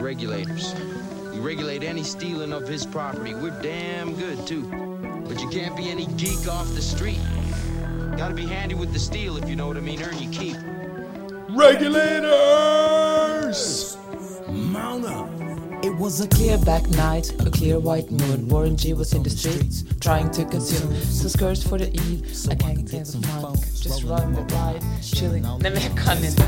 regulators. We regulate any stealing of his property. We're damn good, too. But you can't be any geek off the street. Gotta be handy with the steel, if you know what I mean. Earn your keep. Regulators! Mount up. It was a clear back night, a clear white moon. Warren G was in the streets, trying to consume some skirts for the eve. I can't get some funk, just run the ride, chilling. Nej men jag kan inte.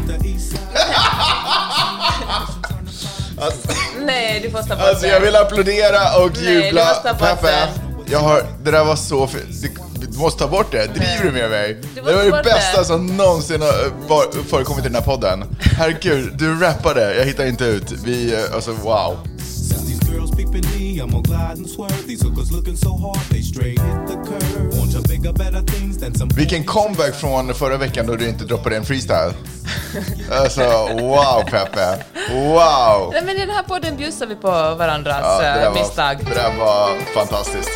Nej, du får ta bort Alltså jag vill applådera och Nej, du jubla. måste ta bort Peppe, jag har, det där var så fint. Du, du måste ta bort det. Driver du med mig? Du Det var ta det bort bästa det. som någonsin har eh, var- förekommit i den här podden. Herregud, du rappade. Jag hittar inte ut. Vi, eh, alltså wow. I'm gonna glide and swerve. These hookers looking so hard, they straight hit the curve. Want to bigger, better things than some. Vilken comeback från förra veckan då du inte droppade en freestyle. Alltså, wow Peppe. Wow. Nej men i den här podden bjussar vi på varandras Ja, det, där eh, var, misstag. det där var fantastiskt.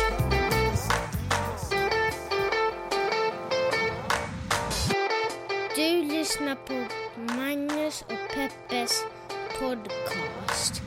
Du lyssnar på Magnus och Peppes podcast.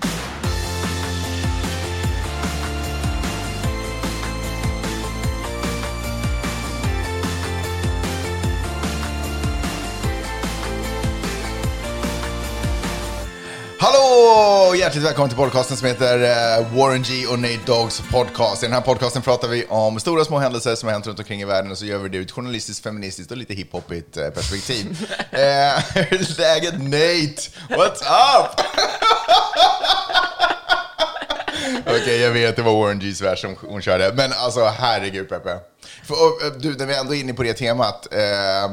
Hallå! Hjärtligt välkommen till podcasten som heter eh, Warren G och Nate Dogs podcast. I den här podcasten pratar vi om stora och små händelser som har hänt runt omkring i världen och så gör vi det ur ett journalistiskt, feministiskt och lite hiphopigt eh, perspektiv. eh, läget Nate? What's up? Okej, jag vet det var Warren G's vers som hon körde, men alltså herregud Peppe. För, och, eh, du, när vi ändå är inne på det temat. Eh,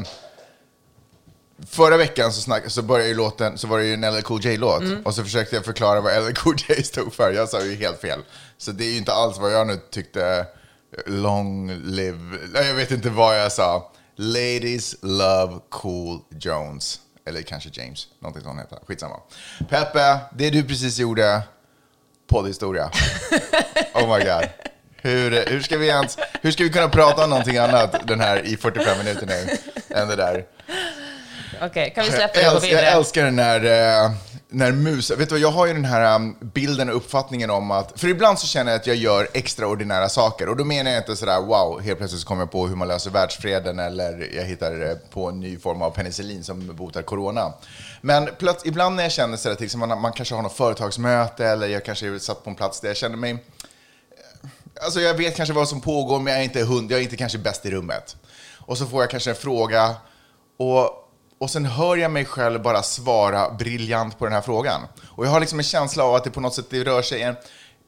Förra veckan så, snack, så började ju låten, så var det ju en LL Cool J-låt. Och så försökte jag förklara vad LL Cool J stod för. Jag sa ju helt fel. Så det är ju inte alls vad jag nu tyckte. Long live... Jag vet inte vad jag sa. Ladies love Cool Jones. Eller kanske James. Någonting sånt heter. Skitsamma. Peppe, det du precis gjorde. Poddhistoria. Oh my god. Hur, hur, ska vi ens, hur ska vi kunna prata om någonting annat den här i 45 minuter nu än det där? Okej, kan vi släppa det och gå älskar, jag vidare? älskar den här, eh, när mus... Vet du vad, jag har ju den här um, bilden och uppfattningen om att... För ibland så känner jag att jag gör extraordinära saker. Och då menar jag inte sådär, wow, helt plötsligt så kommer jag på hur man löser världsfreden eller jag hittar eh, på en ny form av penicillin som botar corona. Men plöts, ibland när jag känner sådär, till exempel man, man kanske har något företagsmöte eller jag kanske är satt på en plats där jag känner mig Alltså jag vet kanske vad som pågår, men jag är inte hund, jag är inte kanske bäst i rummet. Och så får jag kanske en fråga och, och sen hör jag mig själv bara svara briljant på den här frågan. Och jag har liksom en känsla av att det på något sätt rör sig en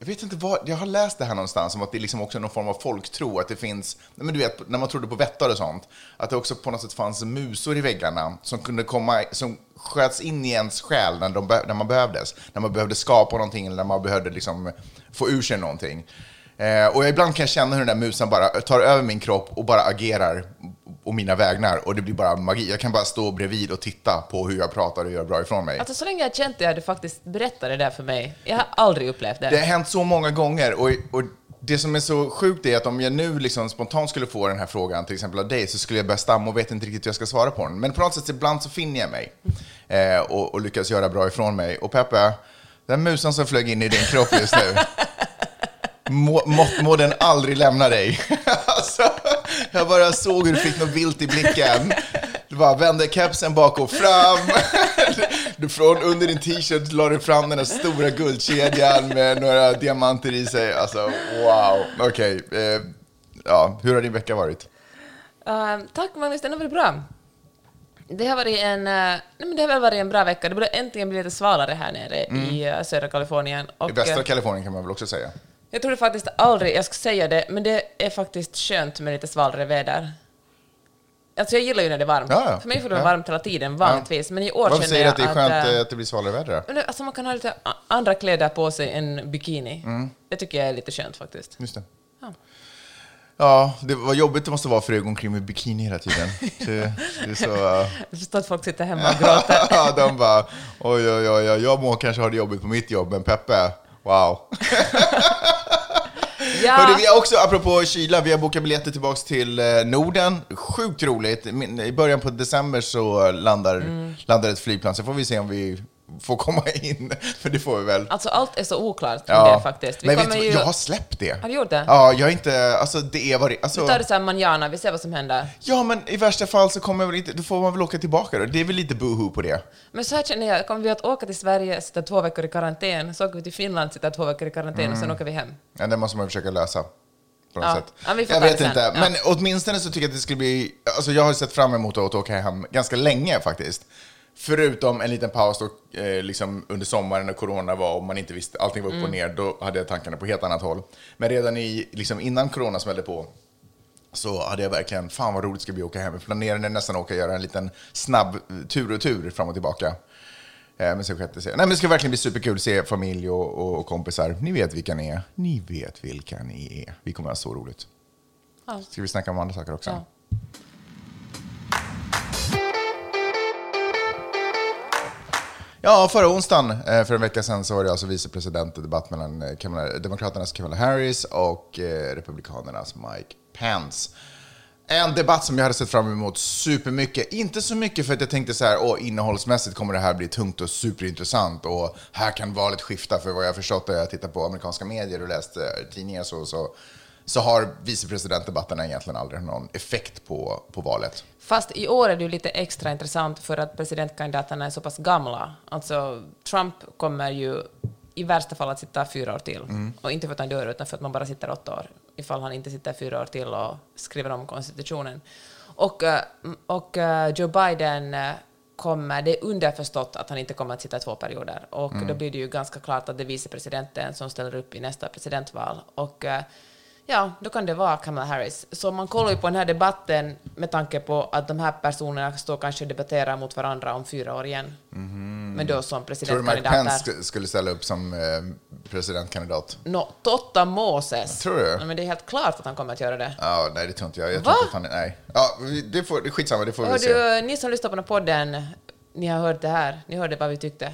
jag vet inte vad, jag har läst det här någonstans om att det liksom också är någon form av folktro, att det finns, men du vet, när man trodde på vättar och sånt, att det också på något sätt fanns musor i väggarna som kunde komma, som sköts in i ens själ när, de, när man behövdes. När man behövde skapa någonting eller när man behövde liksom få ur sig någonting. Eh, och ibland kan jag känna hur den där musen bara tar över min kropp och bara agerar och mina vägnar och det blir bara magi. Jag kan bara stå bredvid och titta på hur jag pratar och gör bra ifrån mig. Alltså så länge jag känt det har du faktiskt berättat det där för mig. Jag har aldrig upplevt det. Det har hänt så många gånger och, och det som är så sjukt är att om jag nu liksom spontant skulle få den här frågan, till exempel av dig, så skulle jag börja stamma och vet inte riktigt hur jag ska svara på den. Men på något sätt ibland så finner jag mig eh, och, och lyckas göra bra ifrån mig. Och Peppe, den musen som flög in i din kropp just nu, må, må, må den aldrig lämna dig. alltså, jag bara såg hur du fick något vilt i blicken. Du bara vände kepsen bak och fram. Du från under din t-shirt la du fram den här stora guldkedjan med några diamanter i sig. Alltså, wow. Okej. eh, ja, hur har din vecka varit? Uh, tack Magnus, den har varit bra. Det har varit en, uh, nej, men det har varit en bra vecka. Det börjar äntligen bli lite svalare här nere i uh, södra Kalifornien. I Och, västra uh, Kalifornien kan man väl också säga. Jag trodde faktiskt aldrig jag ska säga det, men det är faktiskt skönt med lite svalare väder. Alltså jag gillar ju när det är varmt. Ja, ja. För mig får det vara Ja. varmt hela tiden, vanligtvis. Men i år Varför säger du att det är skönt uh, eh, att det blir svalare väder? då? Alltså man kan ha lite andra kläder på sig än bikini. Det tycker jag är lite skönt faktiskt. Just det. Ja. Ja, det var jobbigt det måste vara för dig att gå omkring med bikini hela tiden. Det, det är så... uh, Jag förstår att folk sitter hemma och gråter. Ja, de bara, oj, oj, oj, oj, jag må kanske ha det jobbigt på mitt jobb, men Peppe, wow. Ja, Hörde, vi har också, apropå kyla, vi har bokat biljetter tillbaka till eh, Norden. Sjukt roligt. I början på december så landar, landar ett flygplan, så får vi se om vi få komma in. För det får vi väl. Alltså allt är så oklart kring det faktiskt. Vi Men vet du, ju... jag har släppt det. Har du gjort det? Ja, jag är inte, alltså det är vad det, alltså, Vi tar det såhär manjana, vi ser vad som händer. Ja, men i värsta fall så kommer jag väl inte, då får man väl åka tillbaka då. Det är väl lite boohoo på det. Men så här känner jag, kommer vi att åka till Sverige, sitta två veckor i karantän, så åker vi till Finland, sitta två veckor i karantän och sen åker vi hem. Ja, det måste man försöka lösa. Ja. Ja, vi får jag vet inte, Ja. men åtminstone så tycker jag att det skulle bli... Alltså jag har sett fram emot att åka hem ganska länge faktiskt. Förutom en liten paus då, eh, liksom under sommaren när corona var och man inte visste, allting var upp Mm. och ner, då hade jag tankarna på helt annat håll. Men redan i, liksom innan corona smällde på så hade jag verkligen, fan vad roligt ska bli att åka hem. Jag planerade nästan att åka och göra en liten snabb tur och tur fram och tillbaka. Eh, Men så sjätte serien. Nej, men det ska verkligen bli superkul att se familj och, och, och kompisar. Ni vet vilka ni är. Ni vet vilka ni är. Vi kommer att ha så roligt. Ja. Ska vi snacka om andra saker också? Ja. Ja, förra onsdagen, eh, för en vecka sedan, så var det alltså vicepresidentdebatt mellan eh, Kamala, Demokraternas Kamala Harris och eh, Republikanernas Mike Pence. En debatt som jag hade sett fram emot supermycket. Inte så mycket för att jag tänkte så här, åh, innehållsmässigt kommer det här bli tungt och superintressant och här kan valet skifta. För vad jag har förstått när jag tittat på amerikanska medier och läst tidningar så, så, så har vicepresidentdebatterna egentligen aldrig någon effekt på, på valet. Fast i år är det ju lite extra intressant för att presidentkandidaterna är så pass gamla. Alltså, Trump kommer ju i värsta fall att sitta fyra år till. Och inte för att han dör, utan för att man bara sitter åtta år. Ifall han inte sitter fyra år till och skriver om konstitutionen. Och, eh, och eh, Joe Biden eh, kommer, det är underförstått att han inte kommer att sitta två perioder. Och då blir det ju ganska klart att det är vicepresidenten som ställer upp i nästa presidentval. Och Ja, då kan det vara Kamala Harris. Så man kollar ju på den här debatten med tanke på att de här personerna står kanske och debatterar mot varandra om fyra år igen. Men då som Tror du Mike presidentkandidater. Pence sk- skulle ställa upp som eh, presidentkandidat? Nå, Totta Moses. Tror du? Men det är helt klart att han kommer att göra det. Ja, nej det tror inte jag. jag Va? tror inte han, nej. Ja, det får, det är skitsamma, det får vi se. du, ni som lyssnar på den här podden, ni har hört det här. Ni hörde vad vi tyckte.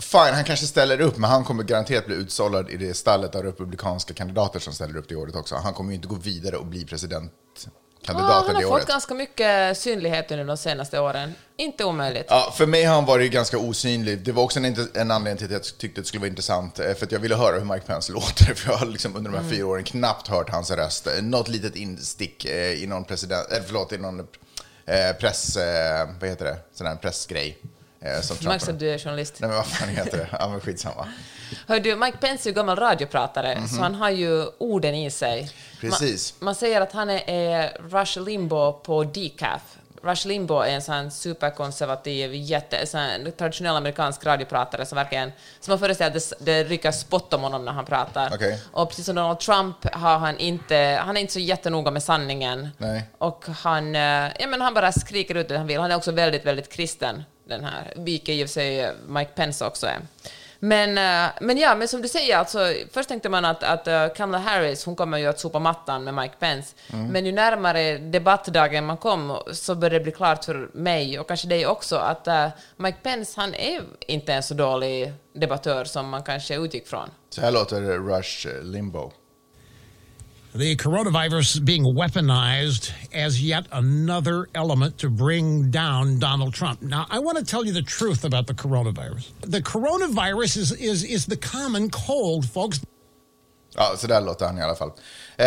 Fine, han kanske ställer upp, men han kommer garanterat bli utsållad i det stallet av republikanska kandidater som ställer upp det året också. Han kommer ju inte gå vidare och bli Ja, presidentkandidat han det har fått året. ganska mycket synlighet under de senaste åren. Inte omöjligt. Ja, för mig har han varit ganska osynlig. Det var också en, en anledning till att jag tyckte att det skulle vara intressant. eh, För att jag ville höra hur Mike Pence låter. För jag har liksom under de här fyra åren knappt hört hans röst. Eh, Något litet instick eh, i någon president... Eller förlåt, i någon press... Vad heter det? Sån här pressgrej. Märks att du är journalist. Nej men vad fan heter det? Ja men skitsamma. Hör du, Mike Pence är ju gammal radiopratare, så han har ju orden i sig. Mhm. Precis. Man, man säger att han är, är Rush Limbaugh på decaf. Rush Limbaugh är en sån superkonservativ, jätte, sån traditionell amerikansk radiopratare som verkligen, som man föreställer att det, det rycker spott om honom när han pratar. Okej. Och precis som Donald Trump har han inte, han är inte så jättenoga med sanningen. Nej. Och han, eh, ja men han bara skriker ut det han vill. Han är också väldigt, väldigt kristen, den här, vilket i och för sig Mike Pence också är. Men, eh, men ja, men som du säger, alltså, först tänkte man att, att eh, Kamala Harris, hon kommer ju att sopa mattan med Mike Pence. Men ju närmare debattdagen man kom så började det bli klart för mig, och kanske dig också, att eh, Mike Pence, han är inte en så dålig debattör som man kanske utgick från. Så här låter Rush Limbo the coronavirus being weaponized as yet another element to bring down Donald Trump. Now, I want to tell you the truth about the coronavirus. The coronavirus is, is, is the common cold, folks. Ja, så där låter han i alla fall. Eh,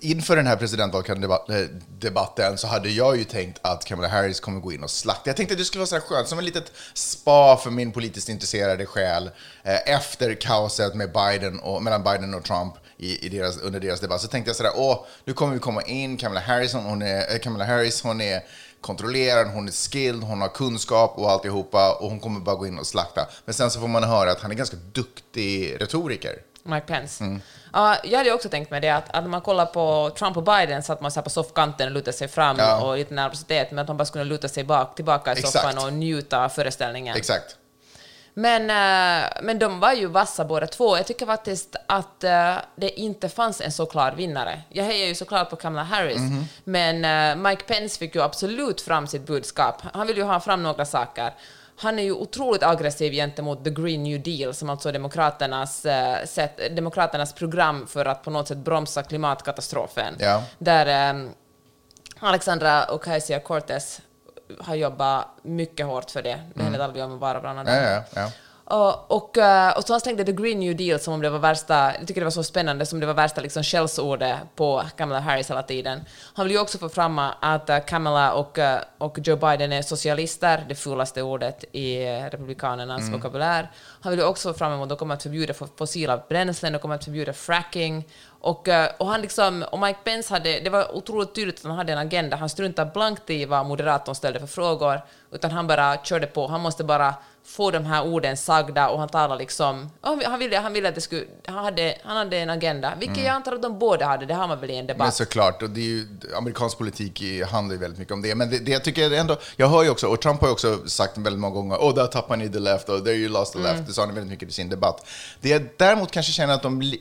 inför den här presidentvaldebatten så hade jag ju tänkt att Kamala Harris kommer gå in och slakta. Jag tänkte att det skulle vara så här skönt, som ett litet spa för min politiskt intresserade själ. Eh, efter kaoset med Biden och, mellan Biden och Trump i, i deras, under deras debatt så tänkte jag sådär, åh, nu kommer vi komma in, Kamala Harris, hon är, eh, Kamala Harris, hon är kontrollerad, hon är skilled, hon har kunskap och alltihopa och hon kommer bara gå in och slakta. Men sen så får man höra att han är ganska duktig retoriker. Mike Pence. Ja, jag hade också tänkt mig det att, att när man kollar på Trump och Biden så att man så här på soffkanten och lutar sig fram Ja. och lite nervositet, men att man bara skulle luta sig bak, tillbaka i Exakt. soffan och njuta av föreställningen. Exakt. Men, eh, men de var ju vassa båda två. Jag tycker faktiskt att eh, det inte fanns en så klar vinnare. Jag hejar ju såklart på Kamala Harris, Mhm. men eh, Mike Pence fick ju absolut fram sitt budskap. Han vill ju ha fram några saker. Han är ju otroligt aggressiv gentemot the Green New Deal, som alltså är demokraternas, sätt, demokraternas program för att på något sätt bromsa klimatkatastrofen. Ja. Där Alexandra Ocasio-Cortez har jobbat mycket hårt för det. Det handlar aldrig om att vara bland annat. Ja, ja, ja. Och, och, eh, och så han tänkte The Green New Deal som om det var värsta, jag tycker det var så spännande, som det var värsta liksom skällsordet på Kamala Harris hela tiden. Han vill ju också få fram att eh, Kamala och, eh, och Joe Biden är socialister, det fulaste ordet i republikanernas Mm. vokabulär. Han vill ju också få fram att de kommer att förbjuda fo- fossila bränslen, de kommer att förbjuda fracking. Och, eh, och, han liksom, och Mike Pence hade, det var otroligt tydligt att han hade en agenda. Han struntade blankt i vad moderatorn ställde för frågor, utan han bara körde på. Han måste bara få de här orden sagda och han talar liksom... Han ville, han ville att det skulle... Han hade, han hade en agenda, vilket jag antar att de båda hade. Det har man väl i en Men debatt. såklart, och det är ju, amerikansk politik handlar ju väldigt mycket om det. Men det, det jag tycker ändå, jag hör ju också, och Trump har ju också sagt väldigt många gånger, oh, där tappar ni the left, och there you lost the left. Det sa han väldigt mycket i sin debatt. Det jag däremot kanske känner att de,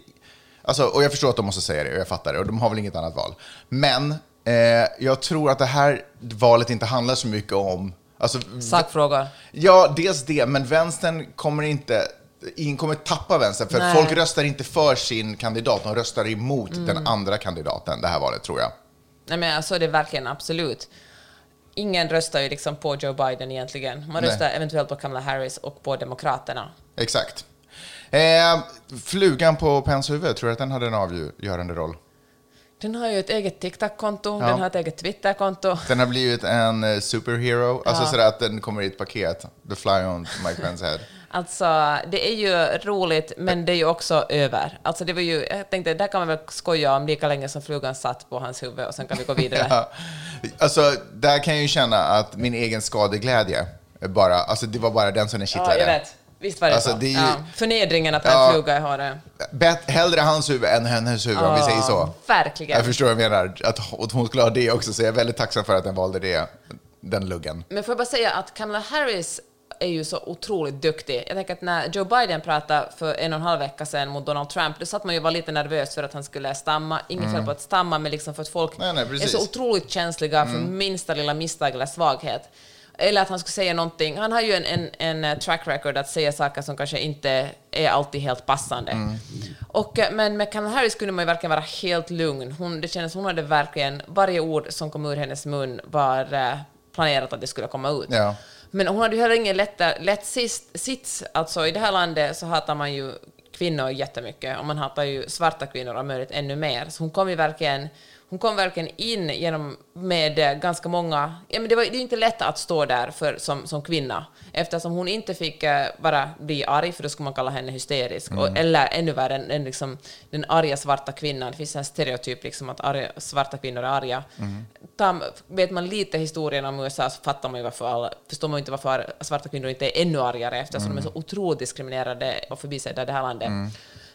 alltså, och jag förstår att de måste säga det, och jag fattar det, och de har väl inget annat val. Men eh, jag tror att det här valet inte handlar så mycket om, alltså, Sakfrågor. Ja, dels det, men vänstern kommer inte ingen kommer tappa vänstern, för Nej. folk röstar inte för sin kandidat, de röstar emot den andra kandidaten det här valet, tror jag. Nej, men så är det verkligen absolut. Ingen röstar ju liksom på Joe Biden egentligen. Man Nej. röstar eventuellt på Kamala Harris och på Demokraterna. Exakt. Eh, flugan på Pens huvud, tror du att den hade en avgörande roll? Den har ju ett eget TikTok-konto, Ja. den har ett eget Twitter-konto. Den har blivit en eh, superhero, alltså Ja. sådär att den kommer i ett paket. The fly on Mike Pence head. Alltså, det är ju roligt, men det är ju också över. Alltså, det var ju, jag tänkte, där kan man väl skoja om lika länge som flugan satt på hans huvud och sen kan vi gå vidare. Ja. Alltså, där kan jag ju känna att min egen skadeglädje, bara, alltså det var bara den som den Ja, kittlade. jag vet. Visst var det Alltså, så. det är ju- ja. Förnedringen att ha Ja. en fluga i håret. Bet, hellre hans huvud än hennes huvud, om vi säger så. Verkligen. Jag förstår vad jag menar. Att hon skulle ha det också, så jag är väldigt tacksam för att den valde det, den luggen. Men får jag bara säga att Kamala Harris är ju så otroligt duktig. Jag tänker att när Joe Biden pratade för en och en halv vecka sedan mot Donald Trump, då satt man ju var lite nervös för att han skulle stamma. Inget fel på att stamma, men liksom för att folk Mm. Nej, nej, är. Mm. så otroligt känsliga för minsta lilla misstag eller svaghet. Eller att han skulle säga någonting. Han har ju en, en, en eh, track record att säga saker som kanske inte är alltid helt passande. Mm. Och, eh, men med Kamala Harris kunde man ju verkligen vara helt lugn. Hon, det kändes hon hade verkligen, varje ord som kom ur hennes mun var eh, planerat att det skulle komma ut. Ja. Men hon hade ju heller ingen lätt, lätt sits. Alltså i det här landet så hatar man ju kvinnor jättemycket och man hatar ju svarta kvinnor om möjligt ännu mer. Så hon kom ju verkligen, hon kom verkligen in genom, med eh, ganska många... Ja, men det var det är inte lätt att stå där för, som, som kvinna eftersom hon inte fick eh, bara bli arg, för då skulle man kalla henne hysterisk. Och, eller ännu värre, en, en, liksom, den arga svarta kvinnan. Det finns en stereotyp liksom, att arga, svarta kvinnor är arga. Ta, vet man lite historien om USA så fattar man ju varför alla, förstår man inte varför svarta kvinnor inte är ännu argare eftersom de är så otroligt diskriminerade och förbisedda i det här landet.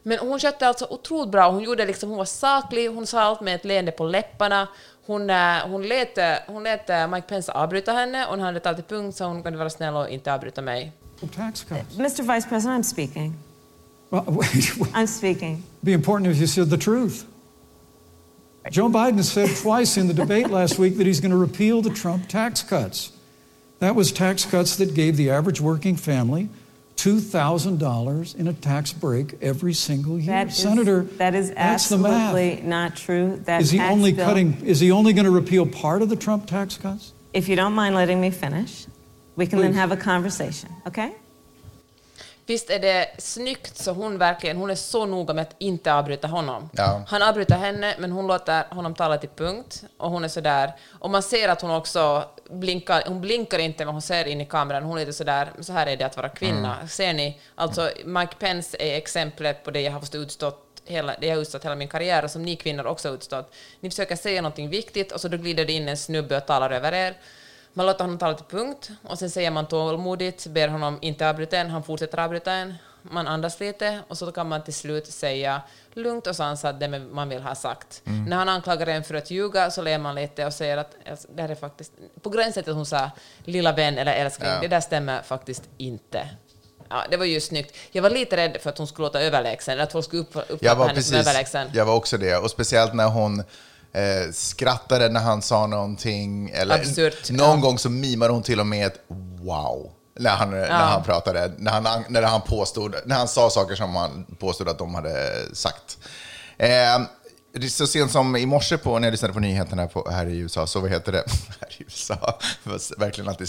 Men hon skötte alltså otroligt bra. Hon, gjorde liksom, hon var saklig, hon sa allt med ett leende på läpparna. Hon, eh, hon, lät, eh, hon lät eh, Mike Pence avbryta henne och han hade tagit till punkt så hon kunde vara snäll och inte avbryta mig. Mr. Vice President, I'm speaking. Well, I'm speaking. be important if you said the truth. Joe Biden said twice in the debate last week that he's going to repeal the Trump tax cuts. That was tax cuts that gave the average working family $2,000 in a tax break every single year. That is- Senator, that is the math. absolutely not true. That Is he only bill- cutting? Is he only going to repeal part of the Trump tax cuts? If you don't mind letting me finish, we can then Please. have a conversation, okay? Visst är det snyggt så hon verkligen, hon är så noga med att inte avbryta honom. Ja. Han avbryter henne, men hon låter honom tala till punkt. Och hon är sådär, och man ser att hon också blinkar, hon blinkar inte men hon ser in i kameran, hon är lite sådär, så här är det att vara kvinna. Ser ni? Alltså Mike Pence är exemplet på det jag har fått utstått hela, det jag har utstått hela min karriär och som ni kvinnor också har utstått. Ni försöker säga någonting viktigt och så då glider det in en snubbe och talar över er. Man låter honom tala till punkt och sen säger man tålmodigt, ber honom inte avbryta en, han fortsätter avbryta en. Man andas lite och så kan man till slut säga lugnt och sansat det man vill ha sagt. När han anklagar en för att ljuga så ler man lite och säger att alltså, det här är faktiskt, på gränsen till att hon sa lilla vän eller älskling, Ja. det där stämmer faktiskt inte. Ja, det var ju snyggt. Jag var lite rädd för att hon skulle låta överlägsen, eller att folk skulle upp, uppfatta henne som precis, överlägsen. jag var också det. Och speciellt när hon eh, skrattade när han sa någonting. Eller, Absurt, Någon ja. gång så mimade hon till och med ett wow. När han, när han pratade, när han, när han påstod, när han sa saker som han påstod att de hade sagt. Eh, så sent som i morse på, när jag lyssnade på nyheterna på, här i USA, så vad heter det? här i USA, verkligen alltid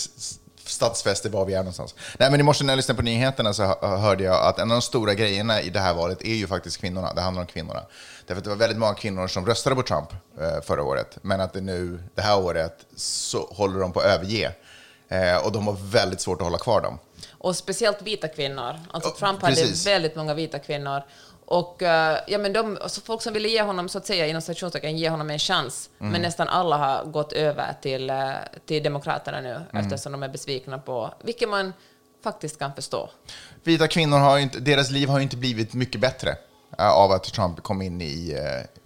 stadsfester var vi är någonstans. Nej, men i morse när jag lyssnade på nyheterna så hö- hörde jag att en av de stora grejerna i det här valet är ju faktiskt kvinnorna. Det handlar om kvinnorna. Därför att det var väldigt många kvinnor som röstade på Trump eh, förra året, men att det nu, det här året, så håller de på att överge. Eh, och de har väldigt svårt att hålla kvar dem. Och speciellt vita kvinnor. Alltså Trump hade precis. väldigt många vita kvinnor. Och eh, ja, men de, alltså folk som ville ge honom, så att säga, inom stationstecken, ge honom en chans. Mm. Men nästan alla har gått över till, eh, till Demokraterna nu, Mm. eftersom de är besvikna på, vilket man faktiskt kan förstå. Vita kvinnor har inte, deras liv har ju inte blivit mycket bättre av att Trump kom in i,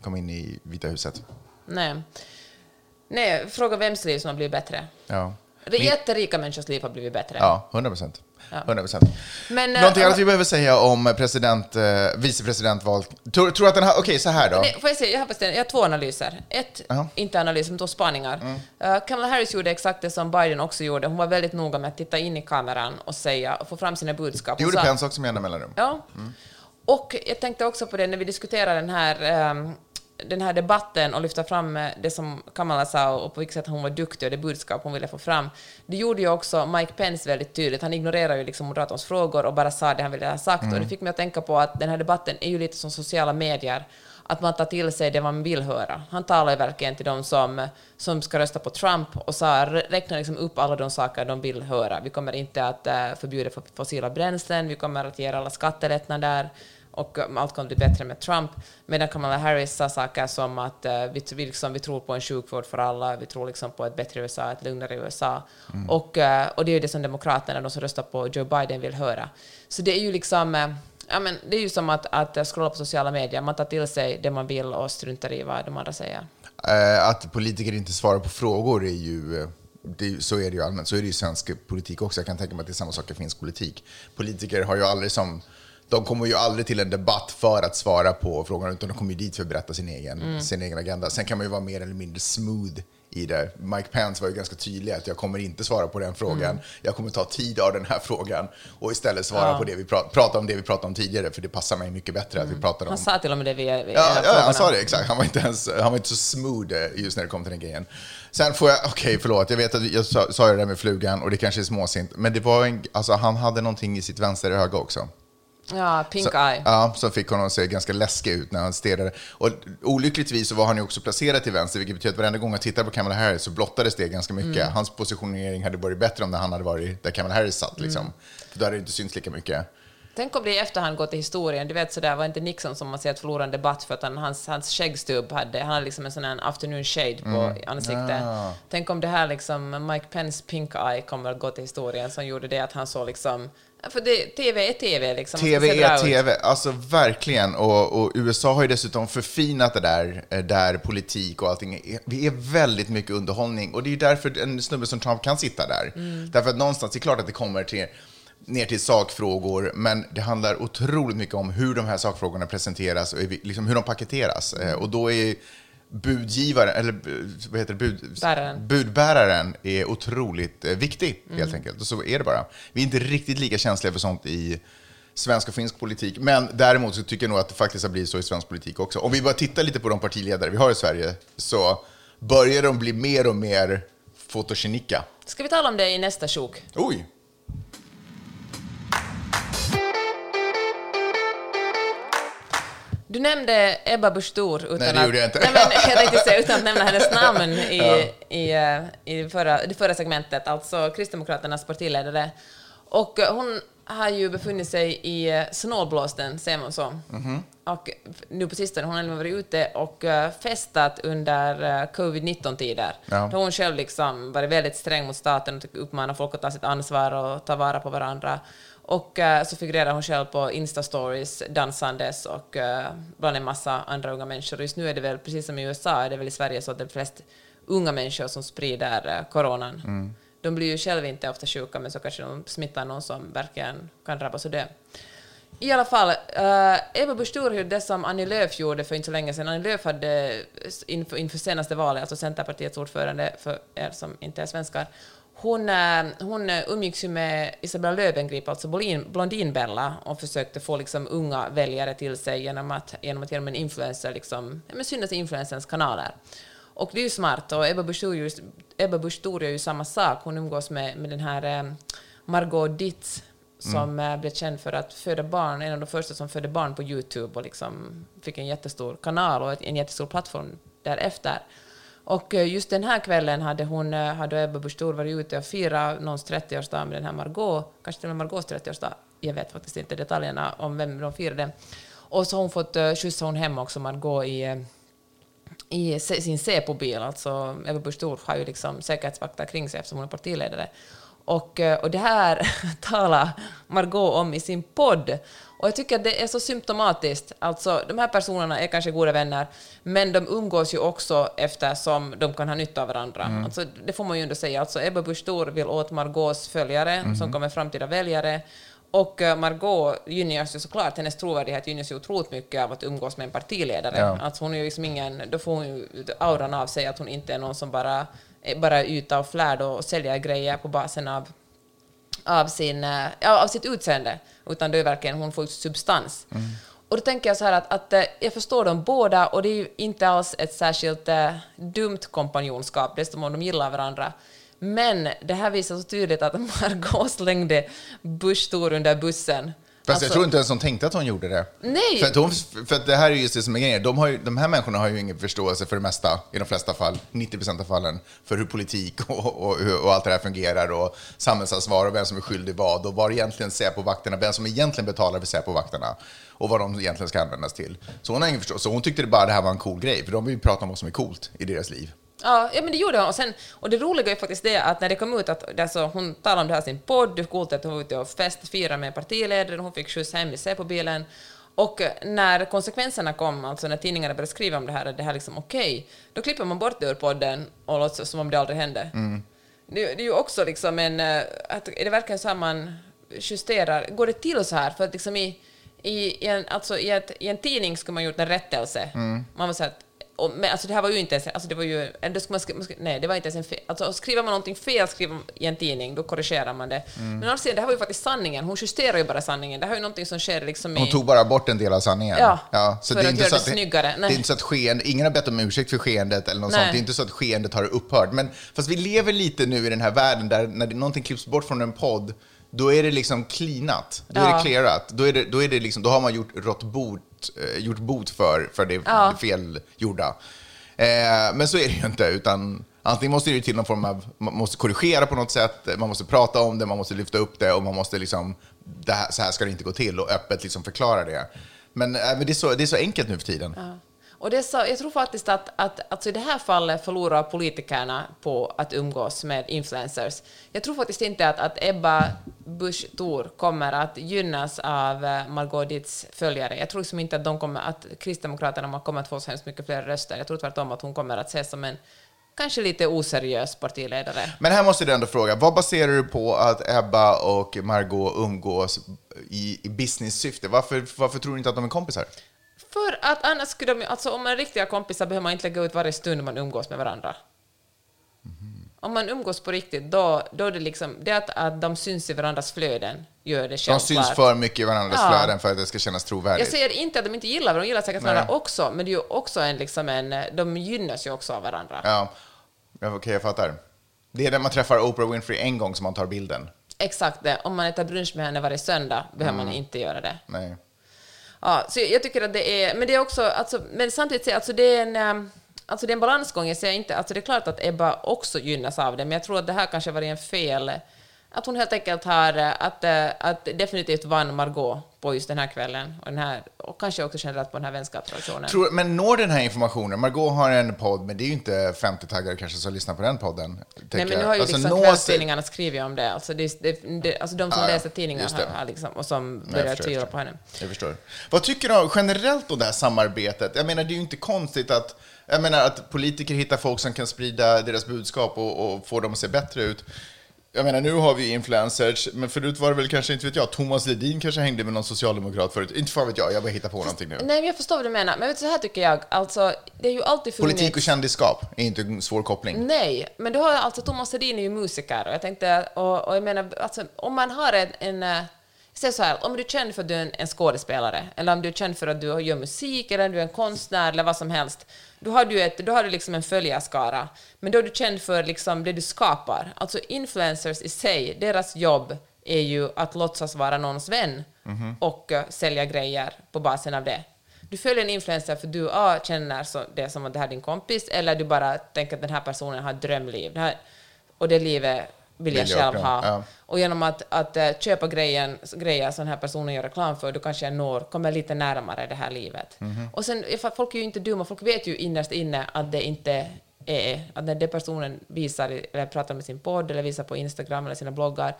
kom in i Vita huset. Nej. Nej, fråga vems liv som har blivit bättre. Ja, Jätterika människors liv har blivit bättre. ja 100 procent. Ja. 100 procent. Men, eh, Någonting annat vi behöver säga om president, eh, vicepresidentval. Tror, tror att den här, okej så här då. Nej, får jag, säga, jag, har bestämt, jag har två analyser. Ett, Ja. Mm. inte analyser, men två spaningar. Uh, Kamala Harris gjorde exakt det som Biden också gjorde. Hon var väldigt noga med att titta in i kameran och säga, och få fram sina budskap. Det gjorde sa- Pence också med jämna mellanrum. Ja. Och jag tänkte också på det när vi diskuterar den här, ehm, den här debatten och lyfta fram eh, det som Kamala sa och på vilket sätt hon var duktig och det budskap hon ville få fram. Det gjorde ju också Mike Pence väldigt tydligt. Han ignorerar ju liksom Moderaternas frågor och bara sa det han ville ha sagt. Och det fick mig att tänka på att den här debatten är ju lite som sociala medier. Att man tar till sig det man vill höra. Han talar ju verkligen till de som, som ska rösta på Trump och sa, räknar liksom upp alla de saker de vill höra. Vi kommer inte att eh, förbjuda fossila bränslen, vi kommer att ge alla skattelättnader och um, allt kommer bli bättre med Trump. Medan Kamala Harris sa saker som att eh, vi, vi, liksom, vi tror på en sjukvård för alla, vi tror liksom på ett bättre USA, ett lugnare USA. Och, eh, och det är ju det som Demokraterna, de som röstar på Joe Biden, vill höra. Så det är ju liksom... eh, Ja, men det är ju som att, att scrolla på sociala medier, man tar till sig det man vill och struntar i vad de andra säger. Eh, att politiker inte svarar på frågor är ju... eh, Det, så är det ju allmänt. Så är det ju svensk politik också. Jag kan tänka mig att det är samma sak i finsk politik. Politiker har ju aldrig som... De kommer ju aldrig till en debatt för att svara på frågorna, utan de kommer ju dit för att berätta sin egen, sin egen agenda. Sen kan man ju vara mer eller mindre smooth i det. Mike Pence var ju ganska tydlig att jag kommer inte svara på den frågan. Jag kommer ta tid av den här frågan och istället svara på det vi pratar, prata om det vi pratade om tidigare, för det passar mig mycket bättre att vi pratar om Han sa till och med det via Ja, ja, han sa det exakt. Han var inte, ens, han var inte så smooth eh, just när det kom till den grejen. Sen får jag, okej förlåt, jag vet att jag sa, sa det där med flugan och det kanske är småsint, men det var en, alltså han hade någonting i sitt vänstra öga också. Ja, pink Så, eye. ja, som fick honom att se ganska läskig ut när han stirrade. Och olyckligtvis så var han ju också placerad till vänster, vilket betyder att varenda gång jag tittade på Kamala Harris så blottades det ganska mycket. Hans positionering hade varit bättre om han hade varit där Kamala Harris satt. Liksom. För då hade det inte synts lika mycket. Tänk om det i efterhand går till historien. Du vet sådär, var inte Nixon som man ser att förlora en debatt för att han, hans, hans skäggstubb hade, han hade liksom en sån här afternoon shade på Mm. ansiktet. Ah. Tänk om det här liksom, Mike Pence pink eye kommer att gå till historien som gjorde det att han såg liksom, för det, TV är TV liksom. TV är. TV, alltså verkligen. Och, och USA har ju dessutom förfinat det där, eh, där politik och allting är, det är väldigt mycket underhållning. Och det är ju därför en snubbe som Trump kan sitta där. Därför att någonstans, det är klart att det kommer till, ner till sakfrågor, men det handlar otroligt mycket om hur de här sakfrågorna presenteras och liksom hur de paketeras. Eh, Och då är budgivaren, eller vad heter det, Bud, Bäraren. budbäraren är otroligt eh, viktig, helt enkelt. Och så är det bara. Vi är inte riktigt lika känsliga för sånt i svensk och finsk politik. Men däremot så tycker jag nog att det faktiskt har blivit så i svensk politik också. Om vi bara tittar lite på de partiledare vi har i Sverige så börjar de bli mer och mer fotogenika. Ska vi tala om det i nästa sjok? Oj! Du nämnde Ebba Busch Thor utan Nej, det att... gjorde jag inte. Nej, men jag tänkte säga utan att nämna hennes namn i, Ja. i, eh, i förra, det förra segmentet, alltså Kristdemokraternas partiledare. Och eh, hon har ju befunnit sig i eh, snålblåsten, säger man så. Mhm. Och f- nu på sistone, hon har varit ute och festat under eh, covid-19-tider. Ja. Då hon själv liksom varit väldigt sträng mot staten och uppmanat folk att ta sitt ansvar och ta vara på varandra. Och eh, så figurerar hon själv på Insta-stories dansandes och eh, bland en massa andra unga människor. Just nu är det väl, precis som i USA, är det väl i Sverige så att det är flest unga människor som sprider eh, coronan. De blir ju själva inte ofta sjuka, men så kanske de smittar någon som verkligen kan drabbas av det. I alla fall, uh, Eva Busch det som Annie Lööf gjorde för inte så länge sedan. Annie Lööf hade inför, inför senaste valet, alltså Centerpartiets ordförande, för er som inte är svenskar, hon, eh, hon umgicks ju med Isabella Löwengrip, alltså Blondin- Blondinbella, och försökte få liksom unga väljare till sig genom att, genom att genom en influencer liksom, men synas i influencerns kanaler. Och det är ju smart, och Ebba Busch Thor gör ju- samma sak. Hon umgås med, med den här eh, Margot Dietz, som eh, blev känd för att föda barn, en av de första som födde barn på Youtube och liksom fick en jättestor kanal och en jättestor plattform därefter. Och eh, just den här kvällen hade hon, eh, hade Ebba Busch Thor varit ute och firat någons 30-årsdag med den här Margot, kanske till och med Margots 30-årsdag, jag vet faktiskt inte detaljerna om vem de firade. Och så har hon fått eh, skjutsa hon hem också Margot i, i sin Säpo-bil. Alltså, Ebba Busch Thor har ju liksom säkerhetsvakter kring sig eftersom hon är partiledare. Och, och det här talar Margot om i sin podd. Och jag tycker att det är så symptomatiskt. Alltså, de här personerna är kanske goda vänner, men de umgås ju också eftersom de kan ha nytta av varandra. Alltså, det får man ju ändå säga. Alltså, Ebba Busch Thor vill åt Margaux följare, som kommer framtida väljare. Och eh, Margot gynnas ju såklart, hennes trovärdighet gynnas ju otroligt mycket av att umgås med en partiledare. Ja. Alltså hon är ju liksom ingen, då får hon ju auran av sig att hon inte är någon som bara, bara är ute och flärd och säljer grejer på basen av, av, sin, eh, ja, av sitt utseende, utan det är verkligen, hon får substans. Och då tänker jag så här att, att eh, jag förstår dem båda och det är ju inte alls ett särskilt eh, dumt kompanjonskap, som om de gillar varandra. Men det här visar så tydligt att Margot slängde Busch Thor under bussen. Fast jag Alltså- tror inte ens hon tänkte att hon gjorde det. Nej. För, att hon, för att det här är just det som är grejen. De, har ju, de här människorna har ju ingen förståelse för det mesta, i de flesta fall, 90% av fallen, för hur politik och, och, och allt det här fungerar och samhällsansvar och vem som är skyldig vad och vad egentligen Säpo-vakterna, vem som egentligen betalar för Säpo-vakterna och vad de egentligen ska användas till. Så hon har ingen förståelse. Så hon tyckte det bara det här var en cool grej, för de vill ju prata om vad som är coolt i deras liv. Ja, ja, men det gjorde hon. Och, sen, och det roliga är faktiskt det att när det kom ut att alltså, hon talade om det här sin podd, hur coolt att hon var ute och festfirade med en partiledare, hon fick skjuts hem i Säpo-bilen. Och eh, när konsekvenserna kom, alltså när tidningarna började skriva om det här, att det här liksom okej, då klipper man bort det ur podden och låtsas som om det aldrig hände. Det, det är ju också liksom en... eh, Att, är det verkligen så här man justerar? Går det till så här? För att liksom i, i, en, alltså i, ett, i en tidning skulle man gjort en rättelse. Man var så här, att- och, men alltså det här var ju inte ens, alltså det var ju, ändå skulle man, skri- nej det var inte ens en fel, alltså skriver man någonting fel skriver i en tidning, då korrigerar man det. Men å andra sidan, det här var ju faktiskt sanningen, hon justerar ju bara sanningen, det här är ju någonting som sker liksom i... Hon tog bara bort en del av sanningen. Ja, så för det är att inte göra så det att det, snyggare. det Nej. är inte så att skeende, ingen har bett om ursäkt för skeendet eller något Nej. sånt. Det är inte så att skeendet har upphört. Men fast vi lever lite nu i den här världen där när det, någonting klipps bort från en podd, då är det liksom cleanat. Då är Ja. det clearat. Då, är det, då, är det liksom, då har man gjort, rått bot, eh, gjort bot för, för det, Ja. felgjorda. Eh, men så är det ju inte, utan antingen måste det till någon form av, man måste korrigera på något sätt, man måste prata om det, man måste lyfta upp det och man måste liksom, här, så här ska det inte gå till och öppet liksom förklara det. Men, eh, men det, är så, det är så enkelt nu för tiden. Och det så, jag tror faktiskt att, att alltså i det här fallet förlorar politikerna på att umgås med influencers. Jag tror faktiskt inte att, att Ebba Busch Thor kommer att gynnas av eh, Margot Dietz följare. Jag tror liksom inte att, de kommer, att Kristdemokraterna kommer att få så hemskt mycket fler röster. Jag tror tvärtom att hon kommer att ses som en kanske lite oseriös partiledare. Men här måste du ändå fråga, vad baserar du på att Ebba och Margot umgås i, i business-syfte? Varför, varför tror du inte att de är kompisar? För att annars skulle de, alltså om man är riktiga kompisar behöver man inte lägga ut varje stund man umgås med varandra. Om man umgås på riktigt, då, då är det liksom, det att, att de syns i varandras flöden gör det De självklart. syns för mycket i varandras Ja. flöden för att det ska kännas Jag trovärdigt. säger inte att de inte gillar varandra, de gillar säkert Nej. varandra också, men det är ju också en, liksom en, de gynnas ju också av varandra. Ja, okej, jag fattar. Det är när man träffar Oprah Winfrey en gång som man tar bilden. Exakt det, om man äter brunch med henne varje söndag behöver Mm. man inte göra det. Nej. Ja, så jag tycker att det är, men det är också, alltså, men samtidigt så alltså det är en, ehm, alltså det är en balansgång. Jag säger inte, alltså det är klart att Ebba också gynnas av det, men jag tror att det här kanske var en fel, att hon helt enkelt har, eh, att, eh, att definitivt vann Margot på just den här kvällen, och, den här, och kanske också generellt på den här vänskapsrelationen. Tror, men når den här informationen? Margot har en podd, men det är ju inte 50-taggare kanske som lyssnar på den podden. Nej, men nu har ju Alltså, liksom kvällstidningarna skrivit om det. Alltså, det, det, det alltså de som ja. läser tidningar har, har liksom, och som börjar tvivla jag på henne. Jag förstår. Vad tycker du generellt om det här samarbetet? Jag menar, det är ju inte konstigt att, jag menar, att politiker hittar folk som kan sprida deras budskap och, och få dem att se bättre ut. Jag menar, nu har vi influencers, men förut var det väl kanske, inte vet jag, Thomas Ledin kanske hängde med någon socialdemokrat förut. Inte fan vet jag, jag bara hittar på någonting nu. Nej, men jag förstår vad du menar. Men vet du, så här tycker jag. Alltså, det är ju alltid funnits... Politik och kändisskap är inte en svår koppling. Nej, men du har alltså Thomas Hedin är ju musiker och jag tänkte, och, och jag menar, alltså, om man har en, en eh, Säg så här, om du är känd för att du är en, en skådespelare, eller om du är känd för att du gör musik, eller du är en konstnär, eller vad som helst, då har du, ett, då har du liksom en följarskara. Men då är du känd för liksom det du skapar. Alltså influencers i sig, deras jobb är ju att låtsas vara någons vän och eh, sälja grejer på basen av det. Du följer en influencer för du ah, känner så, det som att det här är din kompis, eller du bara tänker att den här personen har ett drömliv. Det här, och det livet vill jag själv ha. ja. Och genom att, att eh, köpa grejen, grejer som den här personen gör reklam för, då kanske jag når, kommer lite närmare det här livet. Mhm. Och sen, folk är ju inte dumma, folk vet ju innerst inne att det inte är, att när det personen visar, eller pratar med sin podd, eller visar på Instagram eller sina bloggar,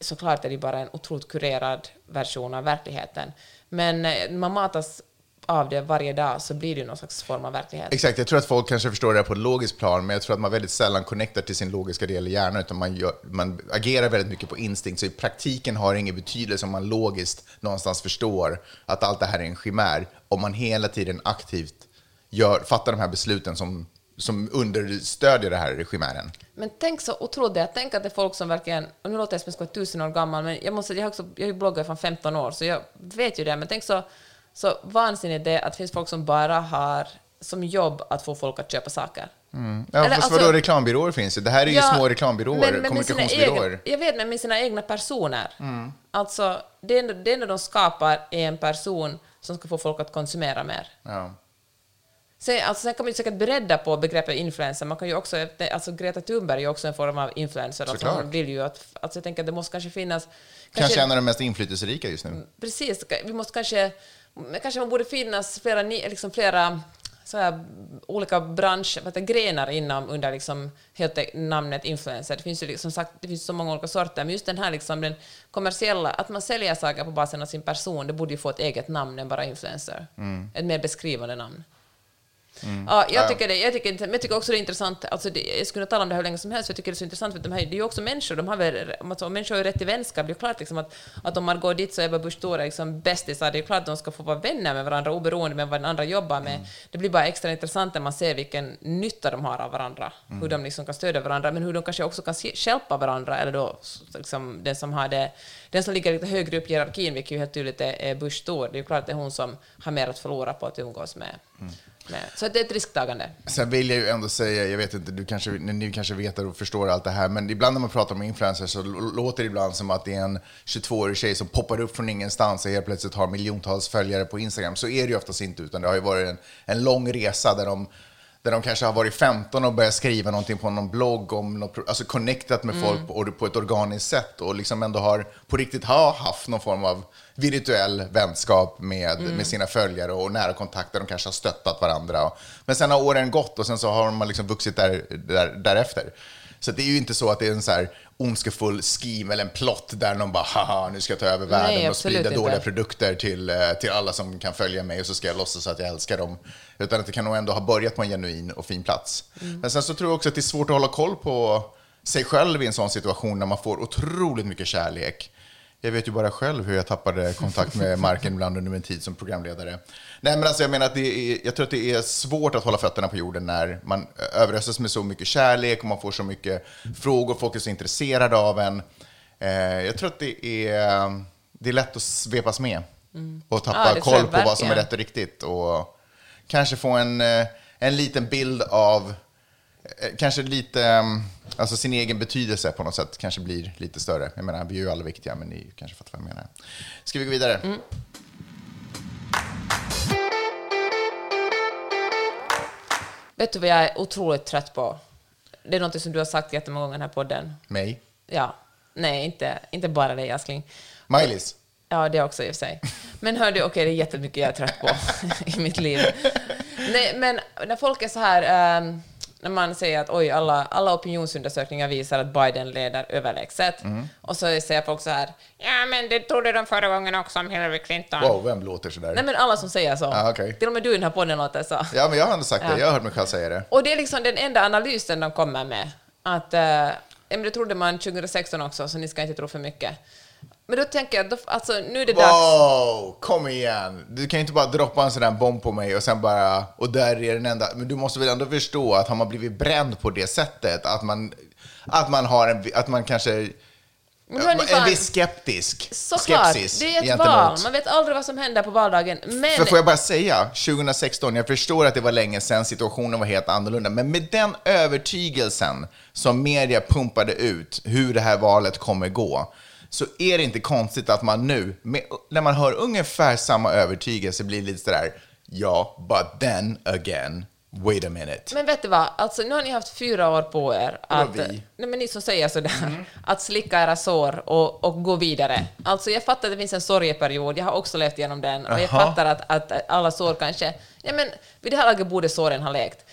såklart är det bara en otroligt kurerad version av verkligheten. Men eh, man matas av det varje dag så blir det någon slags form av verklighet. Exakt, jag tror att folk kanske förstår det här på ett logiskt plan, men jag tror att man väldigt sällan connectar till sin logiska del i hjärnan, utan man, gör, man agerar väldigt mycket på instinkt, så i praktiken har det ingen betydelse om man logiskt någonstans förstår att allt det här är en chimär, om man hela tiden aktivt gör, fattar de här besluten som, som understödjer det här chimären. Men tänk så otroligt det, tänk att det är folk som verkligen, och nu låter jag som jag ska vara tusen år gammal, men jag måste, jag har, också, jag har ju bloggat från 15 år, så jag vet ju det, men tänk så, så vansinnigt det att det finns folk som bara har som jobb att få folk att köpa saker. Ja, Eller, fast alltså- vadå, reklambyråer finns ju. Det här är ju Ja, små reklambyråer, men- men kommunikationsbyråer. Egna, jag vet, men med sina egna personer. Mm. Alltså, det enda, det enda de skapar är en person som ska få folk att konsumera mer. Ja. Sen, alltså, sen kan man ju säkert bredda på begreppet influencer. Man kan ju också, alltså Greta Thunberg är ju också en form av influencer. Alltså, hon vill ju att, alltså, jag tänker att det måste kanske finnas... Kanske en av de mest inflytelserika just nu. Precis, vi måste kanske... men Kanske man borde finnas flera, liksom flera så här, olika bransch, vad heter, grenar inom under liksom, helt namnet influencer. Det finns ju liksom sagt, det finns så många olika sorter, men just den här liksom, den kommersiella, att man säljer saker på basen av sin person, det borde ju få ett eget namn än bara influencer. Mm. Ett mer beskrivande namn. Mm. Ja, jag Ja. tycker det. Jag tycker, men jag tycker också det är intressant. Alltså det, jag skulle kunna tala om det här hur länge som helst, för jag tycker det är så intressant, för de här, det är ju också människor. De har väl, alltså, människor har ju rätt till vänskap. Det är klart liksom att, att om man går dit så är Ebba Busch Thor liksom bästisar, det är klart att de ska få vara vänner med varandra oberoende med vad den andra jobbar med. Mm. Det blir bara extra intressant när man ser vilken nytta de har av varandra, Mm. hur de liksom kan stödja varandra, men hur de kanske också kan hjälpa varandra, eller då liksom, den som har det, den som ligger lite högre upp i hierarkin, vilket ju helt tydligt är, Busch Thor. Det är ju klart att det är hon som har mer att förlora på att umgås med. med. Så det är ett risktagande. Sen vill jag ju ändå säga, jag vet inte, du kanske, ni kanske vet och förstår allt det här, men ibland när man pratar om influencers så låter det ibland som att det är en 22-årig tjej som poppar upp från ingenstans och helt plötsligt har miljontals följare på Instagram. Så är det ju oftast inte, utan det har ju varit en, en lång resa där de där de kanske har varit 15 och börjat skriva någonting på någon blogg, om något, alltså connectat med Mm. folk på, på ett organiskt sätt och liksom ändå har på riktigt har haft någon form av virtuell vänskap med, Mm. med sina följare och nära kontakter. De kanske har stöttat varandra. Och, men sen har åren gått och sen så har man liksom vuxit där, där, därefter. Så det är ju inte så att det är en så här ondskefull scheme eller en plott där någon bara haha, nu ska jag ta över världen Nej, och sprida inte. dåliga produkter till, eh, till alla som kan följa mig och så ska jag låtsas att jag älskar dem. Utan att det kan nog ändå ha börjat på en genuin och fin plats. Mm. Men sen så tror jag också att det är svårt att hålla koll på sig själv i en sån situation när man får otroligt mycket kärlek. Jag vet ju bara själv hur jag tappade kontakt med marken ibland under min tid som programledare. Nej, men alltså jag menar att det är, jag tror att det är svårt att hålla fötterna på jorden när man överöses med så mycket kärlek och man får så mycket frågor, folk är så intresserade av en. Eh, jag tror att det är, det är lätt att svepas med Mm. och Ja, tappa jag koll på vad som är rätt och riktigt och kanske få en, eh, en liten bild av eh, Kanske lite, alltså sin egen betydelse på något sätt kanske blir lite större. Jag menar, vi är ju alla viktiga, men ni kanske fattar vad jag menar. Ska vi gå vidare? Mm. Vet du vad jag är otroligt trött på? Det är något som du har sagt jättemånga gånger i den här podden. Mig? Ja. Nej, inte, inte bara dig, älskling. Maj-Lis? Ja, det också i och för sig. Men hör du, okej, det är jättemycket jag är trött på i mitt liv. Nej, men när folk är så här, ehm, när man säger att oj, alla, alla opinionsundersökningar visar att Biden leder överlägset. Mm. Och så säger folk så här, ja, men det trodde de förra gången också om Hillary Clinton. Wow, vem låter sådär? Nej, men alla som säger så. Ah, okej. Till och med du i den här podden låter så. Ja, men jag har ändå sagt Ja. det. Jag har hört mig själv säga det. Och det är liksom den enda analysen de kommer med. Att, eh, det trodde man 2016 också, så ni ska inte tro för mycket. Men då tänker jag, då, alltså nu är det dags. Wow, kom igen! Du kan ju inte bara droppa en sån där bomb på mig och sen bara, och där är den enda. Men du måste väl ändå förstå att har man blivit bränd på det sättet, att man, att man har en, att man kanske, en viss skeptisk, Såklart, skepsis det är ett gentemot- val. Man vet aldrig vad som händer på valdagen. Men För får jag bara säga, 2016, jag förstår att det var länge sedan, situationen var helt annorlunda, men med den övertygelsen som media pumpade ut hur det här valet kommer gå, så är det inte konstigt att man nu, med, när man hör ungefär samma övertygelse, blir lite sådär, ja, but then again, wait a minute. Men vet du vad, alltså, nu har ni haft fyra år på er att? Mm. nej, men ni som säger sådär, att slicka era sår och, och gå vidare. Alltså jag fattar att det finns en sorgeperiod, jag har också levt igenom den, och jag fattar att, att alla sår kanske, ja men vid det här laget borde såren ha läkt.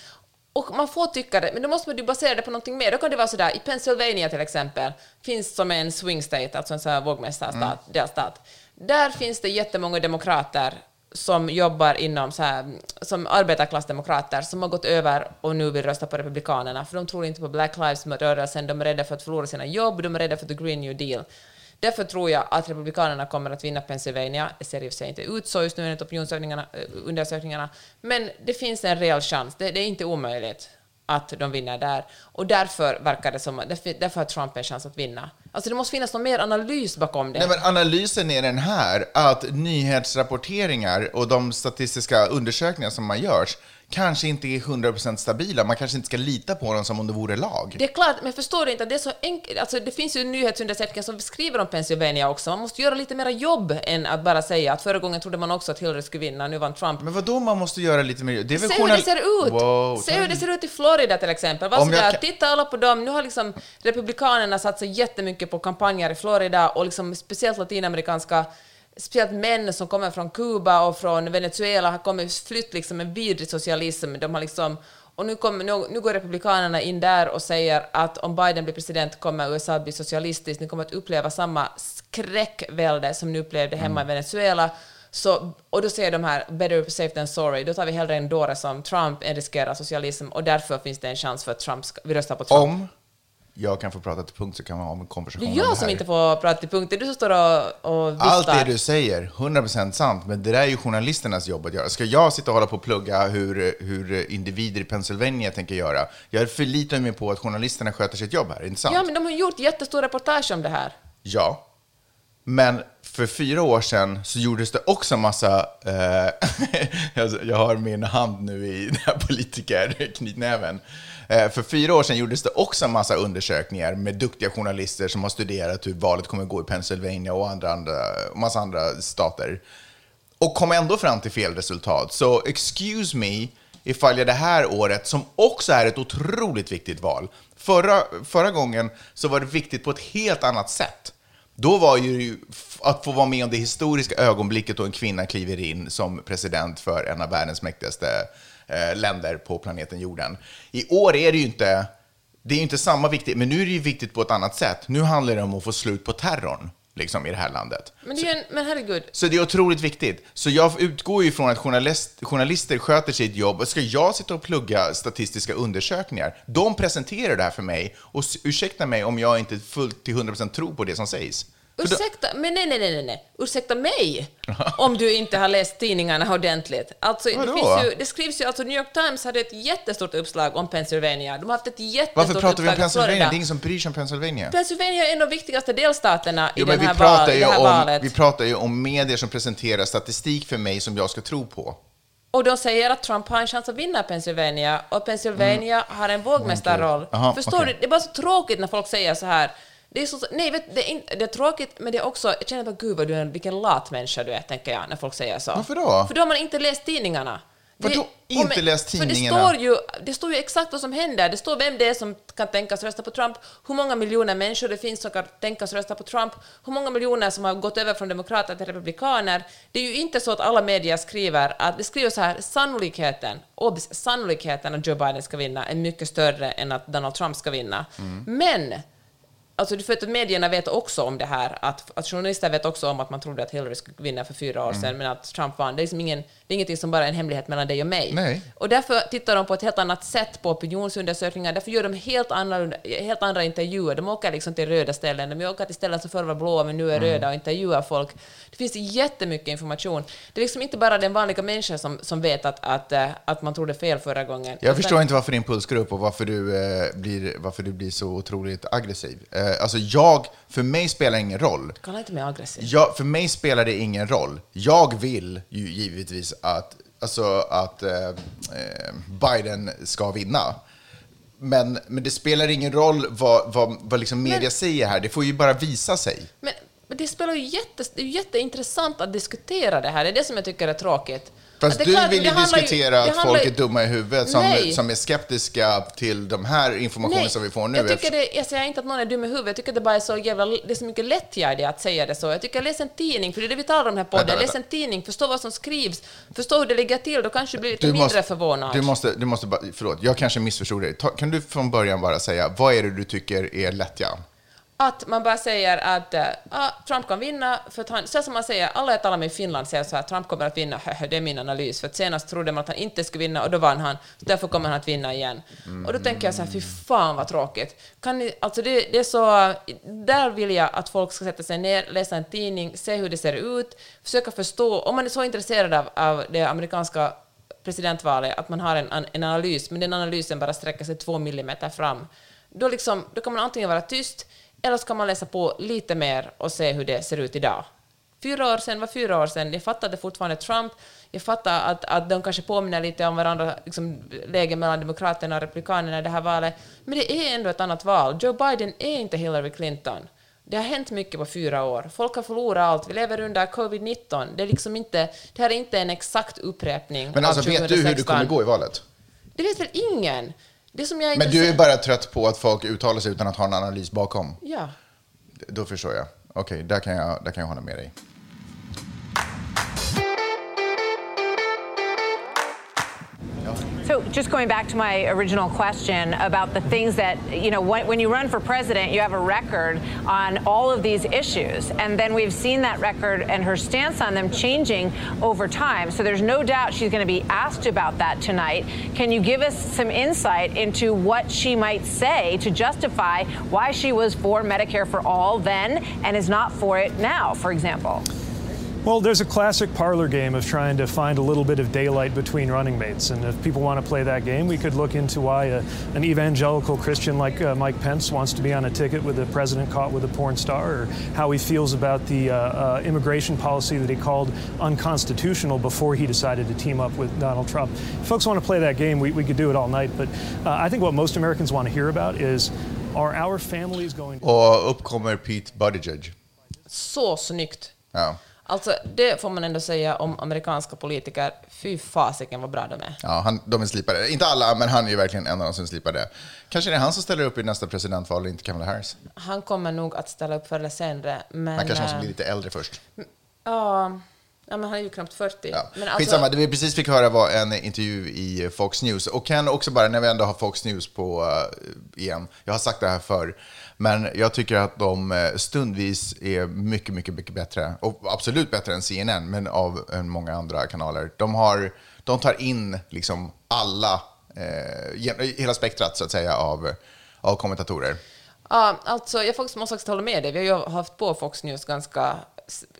Och man får tycka det, men då måste man ju basera det på någonting mer. Då kan det vara sådär, i Pennsylvania till exempel, finns som en swing state, alltså en sån här vågmästarstat, delstat. Där finns det jättemånga demokrater som jobbar inom så här, som arbetarklassdemokrater som har gått över och nu vill rösta på Republikanerna, för de tror inte på Black Lives-rörelsen, de är rädda för att förlora sina jobb, de är rädda för the Green New Deal. Därför tror jag att Republikanerna kommer att vinna Pennsylvania. Det ser i och för sig inte ut så just nu enligt opinionsundersökningarna, eh, men det finns en reell chans. Det, det är inte omöjligt att de vinner där. Och därför verkar det som därför, därför har Trump en chans att vinna. Alltså det måste finnas någon mer analys bakom det. Nej, men analysen är den här, att nyhetsrapporteringar och de statistiska undersökningar som man görs kanske inte är 100% stabila. Man kanske inte ska lita på dem som om det vore lag. Det är klart, men förstår du inte att det är så enkelt? Alltså, det finns ju nyhetsundersökningar som skriver om Pennsylvania också. Man måste göra lite mera jobb än att bara säga att förra gången trodde man också att Hillary skulle vinna, nu vann Trump. Men vad då man måste göra lite mer? Det är väl Se hur det ser ut! Wow, Se hur det ser ut i Florida till exempel. Var sådär, kan- Titta alla på dem. Nu har liksom Republikanerna satsat jättemycket på kampanjer i Florida och liksom speciellt latinamerikanska Speciellt män som kommer från Kuba och från Venezuela har kommit flytt liksom en vidrig socialism. De har liksom, och nu, kommer, nu, nu går Republikanerna in där och säger att om Biden blir president kommer USA att bli socialistiskt. Ni kommer att uppleva samma skräckvälde som ni upplevde hemma Mm. i Venezuela. Så, och då säger de här “better safe than sorry”, då tar vi hellre en dåre som Trump än riskerar socialism och därför finns det en chans för att Trump ska, vi röstar på Trump. Om jag kan få prata till punkt så kan man ha en det konversation är det jag som inte får prata till punkt, det är du som står och, och viftar. Allt det du säger, 100% sant, men det där är ju journalisternas jobb att göra. Ska jag sitta och hålla på och plugga hur, hur individer i Pennsylvania tänker göra? Jag förlitar mig på att journalisterna sköter sitt jobb här, inte sant? Ja, men de har gjort jättestora reportage om det här. Ja. Men för fyra år sedan så gjordes det också massa... Eh, jag, jag har min hand nu i den här politikerknytnäven. Eh, för fyra år sedan gjordes det också en massa undersökningar med duktiga journalister som har studerat hur valet kommer gå i Pennsylvania och andra, andra, massa andra stater. Och kom ändå fram till fel resultat. Så excuse me ifall jag det här året, som också är ett otroligt viktigt val, förra, förra gången så var det viktigt på ett helt annat sätt. Då var ju att få vara med om det historiska ögonblicket då en kvinna kliver in som president för en av världens mäktigaste eh, länder på planeten jorden. I år är det ju inte, det är inte samma viktigt, men nu är det ju viktigt på ett annat sätt. Nu handlar det om att få slut på terrorn liksom, i det här landet. Men, det är en, men herregud, Så det är otroligt viktigt. Så jag utgår ju från att journalist, journalister sköter sitt jobb. Ska jag sitta och plugga statistiska undersökningar? De presenterar det här för mig. Och ursäkta mig om jag inte fullt till 100% tror på det som sägs. Ursäkta, men nej, nej, nej, nej, ursäkta mig om du inte har läst tidningarna ordentligt. Alltså, det, finns ju, det skrivs ju, alltså New York Times hade ett jättestort uppslag om Pennsylvania. De har haft ett jättestort Varför pratar vi om Pennsylvania? Det är ingen som bryr sig om Pennsylvania. Pennsylvania är en av de viktigaste delstaterna i Jo, den men vi här val, ju det här om, valet. vi pratar ju om medier som presenterar statistik för mig som jag ska tro på. Och de säger att Trump har en chans att vinna Pennsylvania och Pennsylvania har en vågmästarroll. Mm. Aha, Förstår okej. du? Det är bara så tråkigt när folk säger så här. Det är, så, nej, vet, det, är inte, det är tråkigt, men det är också... Jag känner bara, gud vad du är en, vilken lat människa du är, tänker jag, när folk säger så. Varför då? För då har man inte läst tidningarna. Vadå inte läst För tidningarna? det står, ju, det står ju exakt vad som händer. Det står vem det är som kan tänkas rösta på Trump, hur många miljoner människor det finns som kan tänkas rösta på Trump, hur många miljoner som har gått över från demokrater till republikaner. Det är ju inte så att alla medier skriver att det skriver så här, sannolikheten, obs, sannolikheten att Joe Biden ska vinna är mycket större än att Donald Trump ska vinna. Mm. Men Alltså för att medierna vet också om det här, att, att journalister vet också om att man trodde att Hillary skulle vinna för fyra år Mm. sedan, men att Trump vann. Det är, liksom ingen, det är ingenting som bara är en hemlighet mellan dig och mig. Nej. Och därför tittar de på ett helt annat sätt på opinionsundersökningar, därför gör de helt andra, helt andra intervjuer. De åker liksom till röda ställen, de åker till ställen som förr var blåa men nu är Mm. röda och intervjuar folk. Det finns jättemycket information. Det är liksom inte bara den vanliga människan som, som vet att, att, eh, att man trodde fel förra gången. Jag förstår inte varför din puls går upp och varför du, eh, blir, varför du blir så otroligt aggressiv. Eh, alltså jag, för mig spelar det ingen roll. Kalla inte mig aggressiv. Jag, för mig spelar det ingen roll. Jag vill ju givetvis att, alltså att eh, eh, Biden ska vinna. Men, men det spelar ingen roll vad, vad, vad liksom media Men- säger här. Det får ju bara visa sig. Men, men det spelar ju jätte, det är jätteintressant att diskutera det här. Det är det som jag tycker är tråkigt. Fast du klart, vill ju diskutera det att folk ju- är dumma i huvudet som, Nej. som är skeptiska till de här informationen som vi får nu. Jag, tycker det, jag säger inte att någon är dum i huvudet, jag tycker det bara är så jävla, det är så mycket lättgärdigt att säga det så. Jag tycker läs en tidning, för det är det vi talar om den här podden. Vänta, Läs en tidning, förstå vad som skrivs, förstå hur det ligger till, då kanske du blir lite Du mindre måste, förvånad. du måste, du måste bara, förlåt, jag kanske missförstod dig. Ta, kan du från början bara säga, vad är det du tycker är lättja? Att man bara säger att äh, ah, Trump kan vinna, för att han, så som man säger, alla jag talar med i Finland säger så här, Trump kommer att vinna, det är min analys, för att senast trodde man att han inte skulle vinna och då vann han, så därför kommer han att vinna igen. Och då tänker jag så här, fy fan vad tråkigt. Kan ni, alltså det, det är så, där vill jag att folk ska sätta sig ner, läsa en tidning, se hur det ser ut, försöka förstå, om man är så intresserad av, av det amerikanska presidentvalet, att man har en, en analys, men den analysen bara sträcker sig två millimeter fram, då, liksom, då kan man antingen vara tyst, eller så kan man läsa på lite mer och se hur det ser ut idag. Fyra år sedan var fyra år sedan. Jag fattar att det fortfarande är Trump. Jag fattar att, att de kanske påminner lite om varandra, liksom, läget mellan Demokraterna och Republikanerna i det här valet. Men det är ändå ett annat val. Joe Biden är inte Hillary Clinton. Det har hänt mycket på fyra år. Folk har förlorat allt. Vi lever under covid-19. Det, är liksom inte, det här är inte en exakt upprepning Men av alltså, vet du hur det 2016. kommer gå i valet? Det vet väl ingen? Det som jag Men du är bara trött på att folk uttalar sig utan att ha en analys bakom? Ja. Då förstår jag. Okej, där, kan jag, där kan jag hålla med dig. Just going back to my original question about the things that, you know, when, when you run for president, you have a record on all of these issues. And then we've seen that record and her stance on them changing over time. So, there's no doubt she's going to be asked about that tonight. Can you give us some insight into what she might say to justify why she was for Medicare for all then and is not for it now, for example? Well, there's a classic parlor game of trying to find a little bit of daylight between running mates. And if people want to play that game, we could look into why a, an evangelical Christian like uh, Mike Pence wants to be on a ticket with a president caught with a porn star, or how he feels about the uh, uh, immigration policy that he called unconstitutional before he decided to team up with Donald Trump. If folks want to play that game, we, we could do it all night. But uh, I think what most Americans want to hear about is are our families going to. Och upp kommer Pete Buttigieg. Så snyggt. Ja. Alltså, det får man ändå säga om amerikanska politiker. Fy fasiken vad bra de är. Ja, han, de är slipade. Inte alla, men han är ju verkligen en av de som är slipade. Kanske det är han som ställer upp i nästa presidentval och inte Kamala Harris. Han kommer nog att ställa upp förr eller senare. Men, Han kanske måste eh, bli lite äldre först. Ja, ja, men han är ju knappt 40. Ja. Men alltså, Skitsamma, det vi precis fick höra var en intervju i Fox News. Och kan också bara, när vi ändå har Fox News på uh, igen, jag har sagt det här förr, men jag tycker att de eh, stundvis är mycket, mycket, mycket bättre. Och absolut bättre än CNN, men av eh, många andra kanaler. De, har, de tar in liksom alla, eh, hela spektrat så att säga av, av kommentatorer. Ja, alltså, jag måste också hålla med dig. Vi har ju haft på Fox News ganska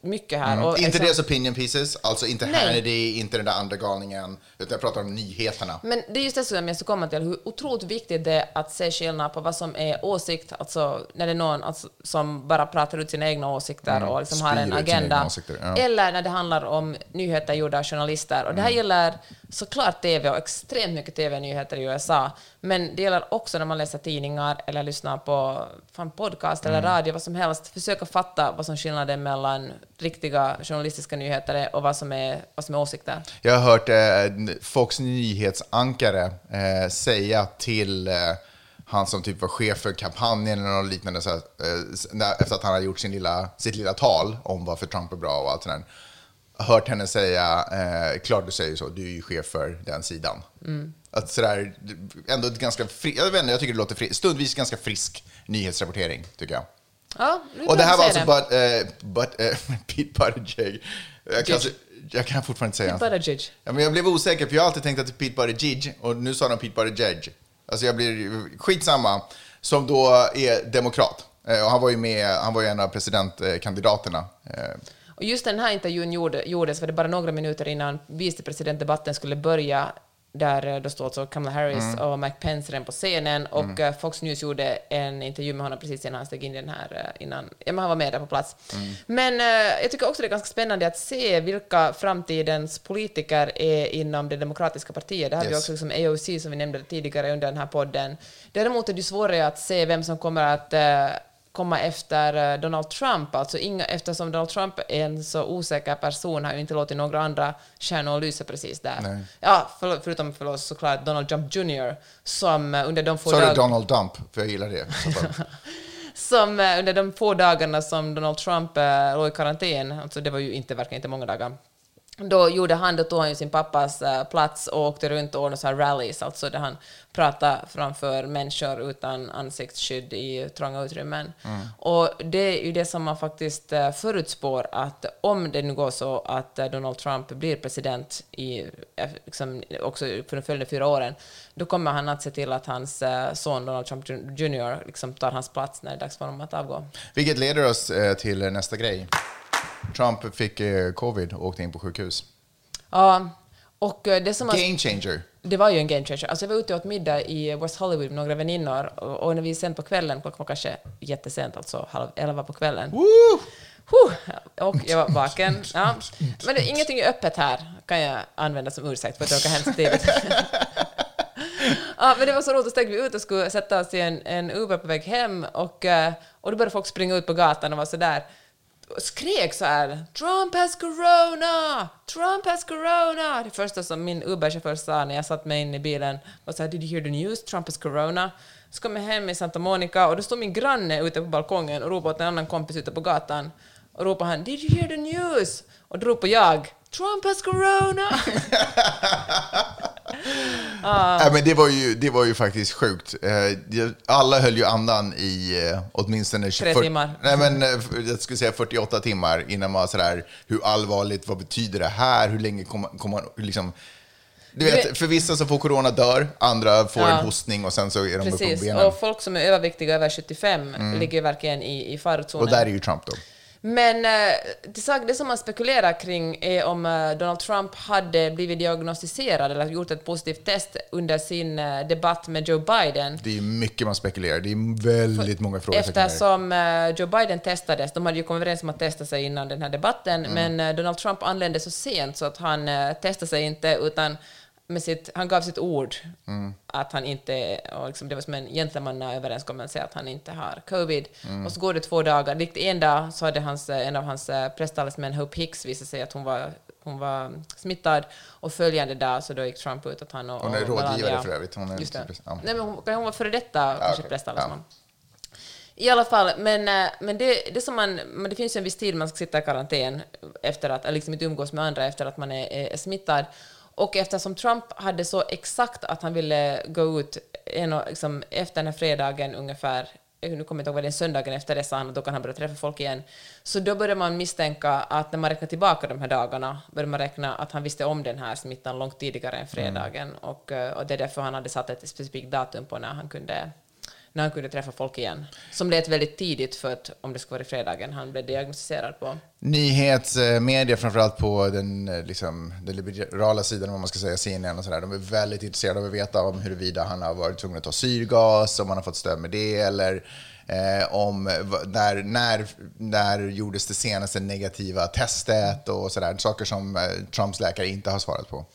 mycket här. Mm. Och inte liksom- deras opinion pieces, alltså inte Nej. Hannity, inte den där andra galningen, utan jag pratar om nyheterna. Men det är just det som jag ska komma till, hur otroligt viktigt det är att se skillnad på vad som är åsikt, alltså när det är någon alltså, som bara pratar ut sina egna åsikter Mm, och liksom har en agenda. åsikter, ja. Eller när det handlar om nyheter gjorda av journalister. Och det här Mm. gäller såklart TV och extremt mycket TV-nyheter i USA. Men det gäller också när man läser tidningar eller lyssnar på fan, podcast eller Mm. radio, vad som helst. Försöka fatta vad som skillnaden mellan riktiga journalistiska nyheter är och vad som är, vad som är åsikter. Jag har hört eh, Fox nyhetsankare eh, säga till eh, han som typ var chef för kampanjen eller något liknande, så här, eh, efter att han hade gjort sin lilla, sitt lilla tal om varför Trump är bra och allt sånt där. Hört henne säga, eh, klart du säger så, du är ju chef för den sidan. Mm. Att sådär, ändå ganska fri, jag vet inte, jag tycker det låter fri, stundvis ganska frisk nyhetsrapportering, tycker jag. Ja, nu Och det här var alltså but, eh, but, eh, Pete Buttigieg. Jag kan, Judge. jag kan fortfarande inte säga Pete Buttigieg. Ja, men jag blev osäker, för jag har alltid tänkt att det är Pete Buttigieg, och nu sa de Pete Buttigieg. Alltså jag blir skitsamma, som då är demokrat. Eh, Och han var ju med, han var ju en av presidentkandidaterna. Just den här intervjun gjorde, gjordes var det bara några minuter innan vicepresidentdebatten skulle börja, där eh, då stod alltså Kamala Harris Mm. och Mike Pence redan på scenen, och Mm. Fox News gjorde en intervju med honom precis innan han steg in i den här, eh, innan, ja men han var med där på plats. Men eh, jag tycker också det är ganska spännande att se vilka framtidens politiker är inom det demokratiska partiet. Det vi Yes. också liksom AOC som vi nämnde tidigare under den här podden. Däremot är det svårare att se vem som kommer att komma efter eh, Donald Trump. Alltså inga, eftersom Donald Trump är en så osäker person har ju inte låtit några andra stjärnor lysa precis där. Nej. Ja, för, förutom för oss såklart Donald Trump Jr. som eh, under de få du dag- Donald Dump? För jag gillar det. som eh, under de få dagarna som Donald Trump eh, låg i karantän, alltså det var ju inte, verkligen inte många dagar, då gjorde han, då tog han ju sin pappas eh, plats och åkte runt och ordnade så här rallies, alltså där han pratade framför människor utan ansiktsskydd i trånga utrymmen. Mm. Och det är ju det som man faktiskt eh, förutspår att om det nu går så att eh, Donald Trump blir president i, liksom, också för de följande fyra åren, då kommer han att se till att hans son Donald Trump Jr. Liksom tar hans plats när det är dags för honom att avgå. Vilket leder oss till nästa grej. Trump fick eh, covid och åkte in på sjukhus. Ja, och eh, det som... Game changer. Det var ju en game changer. Alltså jag var ute och åt middag i West Hollywood med några väninnor och, och när vi sen på kvällen, klockan var kanske jättesent, alltså halv elva på kvällen. Huh, och jag var vaken. Ja. Men det, ingenting är öppet här, kan jag använda som ursäkt för att åka hem tidigt. Ja, men det var så roligt, då steg vi ut och skulle sätta oss i en, en Uber på väg hem och, eh, och då började folk springa ut på gatan och var så där och skrek så här Trump has corona! Trump has corona! Det första som min Uber-chaufför sa när jag satt mig in i bilen var så här Did you hear the news? Trump has corona. Så kom jag hem i Santa Monica och då stod min granne ute på balkongen och ropade åt en annan kompis ute på gatan och ropade han Did you hear the news? Och då ropade jag Trump has corona! Nej, men det, var ju, det var ju faktiskt sjukt. Eh, Alla höll ju andan i eh, åtminstone... Tre 40 timmar. Nej, men eh, jag skulle säga 48 timmar innan man sådär, hur allvarligt, vad betyder det här, hur länge kommer kommer man liksom... Du vet, för vissa som får corona dör, andra får Ja. en hostning och sen så är de uppe på benen. och folk som är överviktiga över 75 Mm. ligger verkligen i, i farozonen. Och där är ju Trump då. Men eh, det, det som man spekulerar kring är om eh, Donald Trump hade blivit diagnostiserad eller gjort ett positivt test under sin eh, debatt med Joe Biden. Det är mycket man spekulerar. Det är väldigt många här. Eftersom Joe Biden testades, de hade ju kommit överens om att testa sig innan den här debatten, Mm. men Donald Trump anlände så sent så att han testade sig inte, utan med sitt, han gav sitt ord Mm. att han inte, och liksom det var som en gentlemannaöverenskommelse att han inte har covid. Mm. Och så går det två dagar, likt en dag så hade hans, en av hans eh, presstalesmän, Hope Hicks, visat sig att hon var, hon var smittad, och följande dag så då gick Trump ut att han och, Hon är och rådgivare Melania- för övrigt. Hon är Just det. ja. Nej, men hon, hon var före detta kanske okej. presstalesman. I alla fall, men, eh, men det, det, som man, men det finns ju en viss tid man ska sitta i karantän efter att, liksom inte umgås med andra efter att man är, är smittad. Och eftersom Trump hade så exakt att han ville gå ut en, liksom, efter den här fredagen ungefär, nu kommer jag inte ihåg vad det är, söndagen efter det sa han att då kan han börja träffa folk igen. Så då börjar man misstänka att när man räknar tillbaka de här dagarna börjar man räkna att han visste om den här smittan långt tidigare än fredagen. Och, eh, och det är därför han hade satt ett specifikt datum på när han kunde när han kunde träffa folk igen. Som lät väldigt tidigt för att om det skulle vara fredagen han blev diagnostiserad på. Nyhetsmedia, framförallt på den, eh, liksom, den liberala sidan, om man ska säga CNN och sådär, de är väldigt intresserade av att veta om huruvida han har varit tvungen att ta syrgas, om han har fått stöd med det, eller eh, om när, när, när gjordes det senaste negativa testet och sådär. Saker som eh, Trumps läkare inte har svarat på.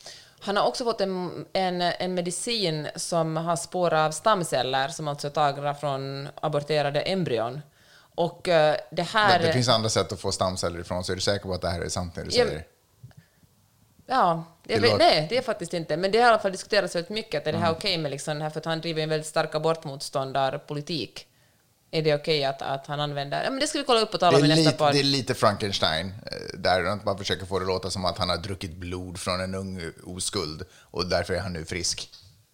Han har också fått en, en, en medicin som har spår av stamceller som alltså är tagna från aborterade embryon. Och eh, det här... Men det finns andra sätt att få stamceller ifrån, så är du säker på att det här är sant när du Ja, säger? Ja, jag Det vet, nej, det är faktiskt inte. Men det har i alla fall diskuterats väldigt mycket, att är det här Mm. okej med liksom, det här, för att han driver en väldigt stark abortmotståndarpolitik. Är det okej att, att han använder... Ja, men det ska vi kolla upp och tala om i nästa podd. det är lite Frankenstein, eh, där man försöker få det att låta som att han har druckit blod från en ung oskuld och därför är han nu frisk.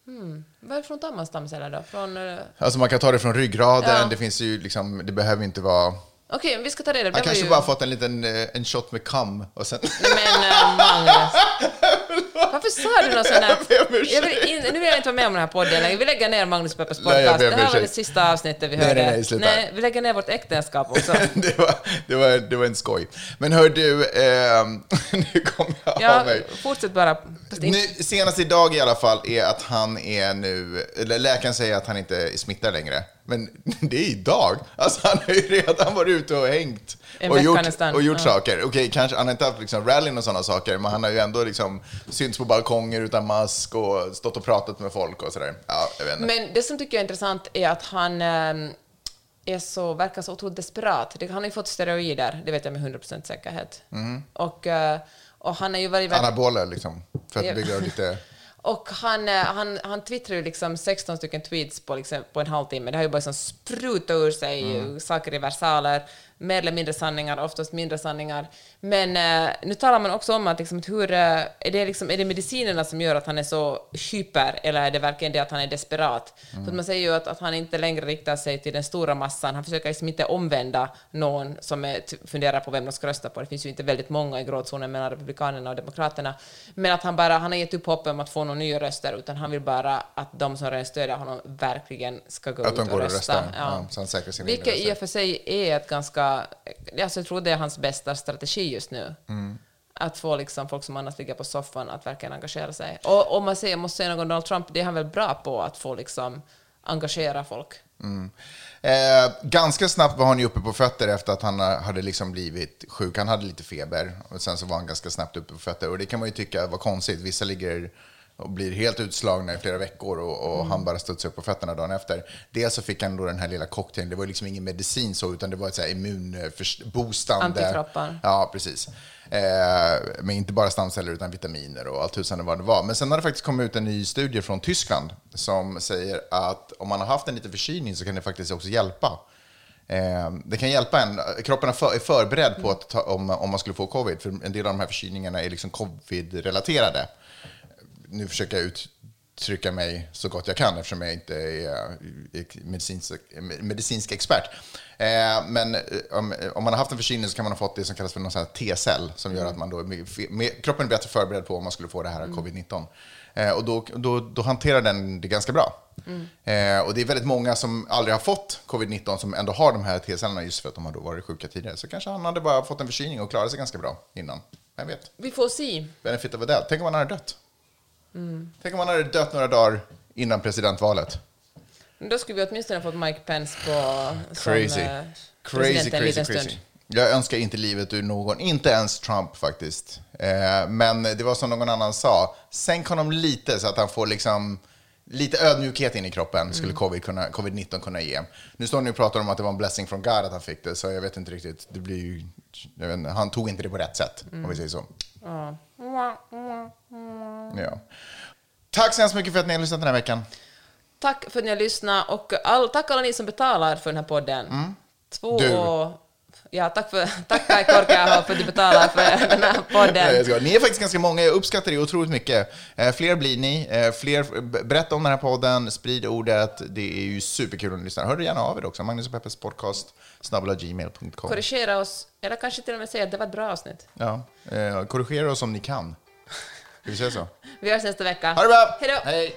Hmm. Varifrån tar man stamceller då? Från... eh, Alltså man kan ta det från ryggraden, Ja. det finns ju liksom, det behöver inte vara... Okej, vi ska ta reda på Han det. var kanske ju... bara fått en liten eh, en shot med kam och sen... Men äh, Magnus, varför sa du något sånt här? Jag vill in, nu vill jag inte vara med om den här podden längre. Vi lägger ner Magnus Nej, jag podcast. ber Det här var det sista avsnittet vi Nej, hörde. nej, nej, sluta. vi lägger ner vårt äktenskap också. det, var, det, var, det var en skoj. Men hör du, ehm, nu kommer jag Ja, av mig. fortsätt bara. Nu, senast idag i alla fall är att han är nu, eller läkaren säger att han inte är smittad längre. Men det är idag. Alltså han har ju redan varit ute och hängt. Och gjort, och gjort ja. saker. Okej, kanske han har inte haft liksom rallyn och sådana saker, men han har ju ändå liksom synts på balkonger utan mask och stått och pratat med folk och sådär. Ja, jag vet inte. Men det som tycker jag är intressant är att han ehm, är så, verkar så otroligt desperat. Han har ju fått steroider, det vet jag med 100% säkerhet. Mhm. Och, eh, och han är ju väldigt... Anabola liksom, för att bygga lite... Och han, eh, han, han twittrar ju liksom 16 stycken tweets på, liksom, på en halvtimme. Det har ju bara liksom sprutat ur sig Mm. saker i versaler, mer eller mindre sanningar, oftast mindre sanningar. Men eh, nu talar man också om att, liksom, att hur, eh, är, det liksom, är det medicinerna som gör att han är så hyper, eller är det verkligen det att han är desperat? Mm. För att man säger ju att, att han inte längre riktar sig till den stora massan. Han försöker liksom inte omvända någon som är, funderar på vem de ska rösta på. Det finns ju inte väldigt många i gråzonen mellan Republikanerna och Demokraterna. Men att han bara, han har gett upp hoppet om att få några nya röster, utan han vill bara att de som redan stödjer honom verkligen ska gå Att ut de och går och rösta. röstar. Ja, så han säkrar sina egna Vilket i och för sig är ett ganska, alltså jag tror det är hans bästa strategi just nu. Mm. Att få liksom folk som annars ligger på soffan att verkligen engagera sig. Och om man säger, jag måste säga något om Donald Trump, det är han väl bra på, att få liksom engagera folk. Mm. Eh, ganska snabbt var han ju uppe på fötter efter att han hade liksom blivit sjuk. Han hade lite feber och sen så var han ganska snabbt uppe på fötter. Och det kan man ju tycka var konstigt. Vissa ligger och blir helt utslagna i flera veckor och, och Mm. han bara studsade upp på fötterna dagen efter. Dels så fick han då den här lilla cocktailen. Det var liksom ingen medicin så, utan det var ett så här immunboostande... Antikroppar. Ja, precis. Eh, men inte bara stamceller utan vitaminer och allt tusan vad det var. Men sen har det faktiskt kommit ut en ny studie från Tyskland som säger att om man har haft en liten förkylning så kan det faktiskt också hjälpa. Eh, det kan hjälpa en. Kroppen är förberedd på att ta, om, om man skulle få covid, för en del av de här förkylningarna är liksom covid-relaterade. Nu försöker jag uttrycka mig så gott jag kan eftersom jag inte är medicinsk, medicinsk expert. Eh, men eh, om, om man har haft en förkylning så kan man ha fått det som kallas för någon sån T-cell som gör att man då, med, kroppen är bättre förberedd på om man skulle få det här covid-19. Eh, och då, då, då hanterar den det ganska bra. Mm. Eh, och det är väldigt många som aldrig har fått covid-19 som ändå har de här T-cellerna just för att de har varit sjuka tidigare. Så kanske han hade bara fått en förkylning och klarat sig ganska bra innan. Vem vet? Vi får se. Benefit of a. Tänk om han hade dött. Mm. Tänk om han hade dött några dagar innan presidentvalet. Då skulle vi åtminstone fått Mike Pence på som Crazy. eh, Crazy, crazy, crazy. stund. Jag önskar inte livet ur någon, inte ens Trump faktiskt. Eh, men det var som någon annan sa, sänk honom lite så att han får liksom lite ödmjukhet in i kroppen skulle Mm. covid kunna, covid-19 kunna ge. Nu står ni och pratar om att det var en blessing from God att han fick det, så jag vet inte riktigt. Det blir ju, inte, han tog inte det på rätt sätt, om vi säger så. Ja. Ja. Tack så hemskt mycket för att ni har lyssnat den här veckan. Tack för att ni har lyssnat och all, tack alla ni som betalar för den här podden. Två Du. Ja, tack, för, tack Kai Korkeaho för att du betalar för den här podden. Ni är faktiskt ganska många, jag uppskattar det otroligt mycket. Eh, fler blir ni, eh, fler, berätta om den här podden, sprid ordet. Det är ju superkul om ni lyssnar. Hör gärna av er också, Magnus och Peppes podcast, gmail.com. Korrigera oss, eller kanske till och med säga att det var ett bra avsnitt. Ja, eh, korrigera oss om ni kan. Ska vi säga så? Vi hörs nästa vecka. Ha det bra! Hej då! Hej!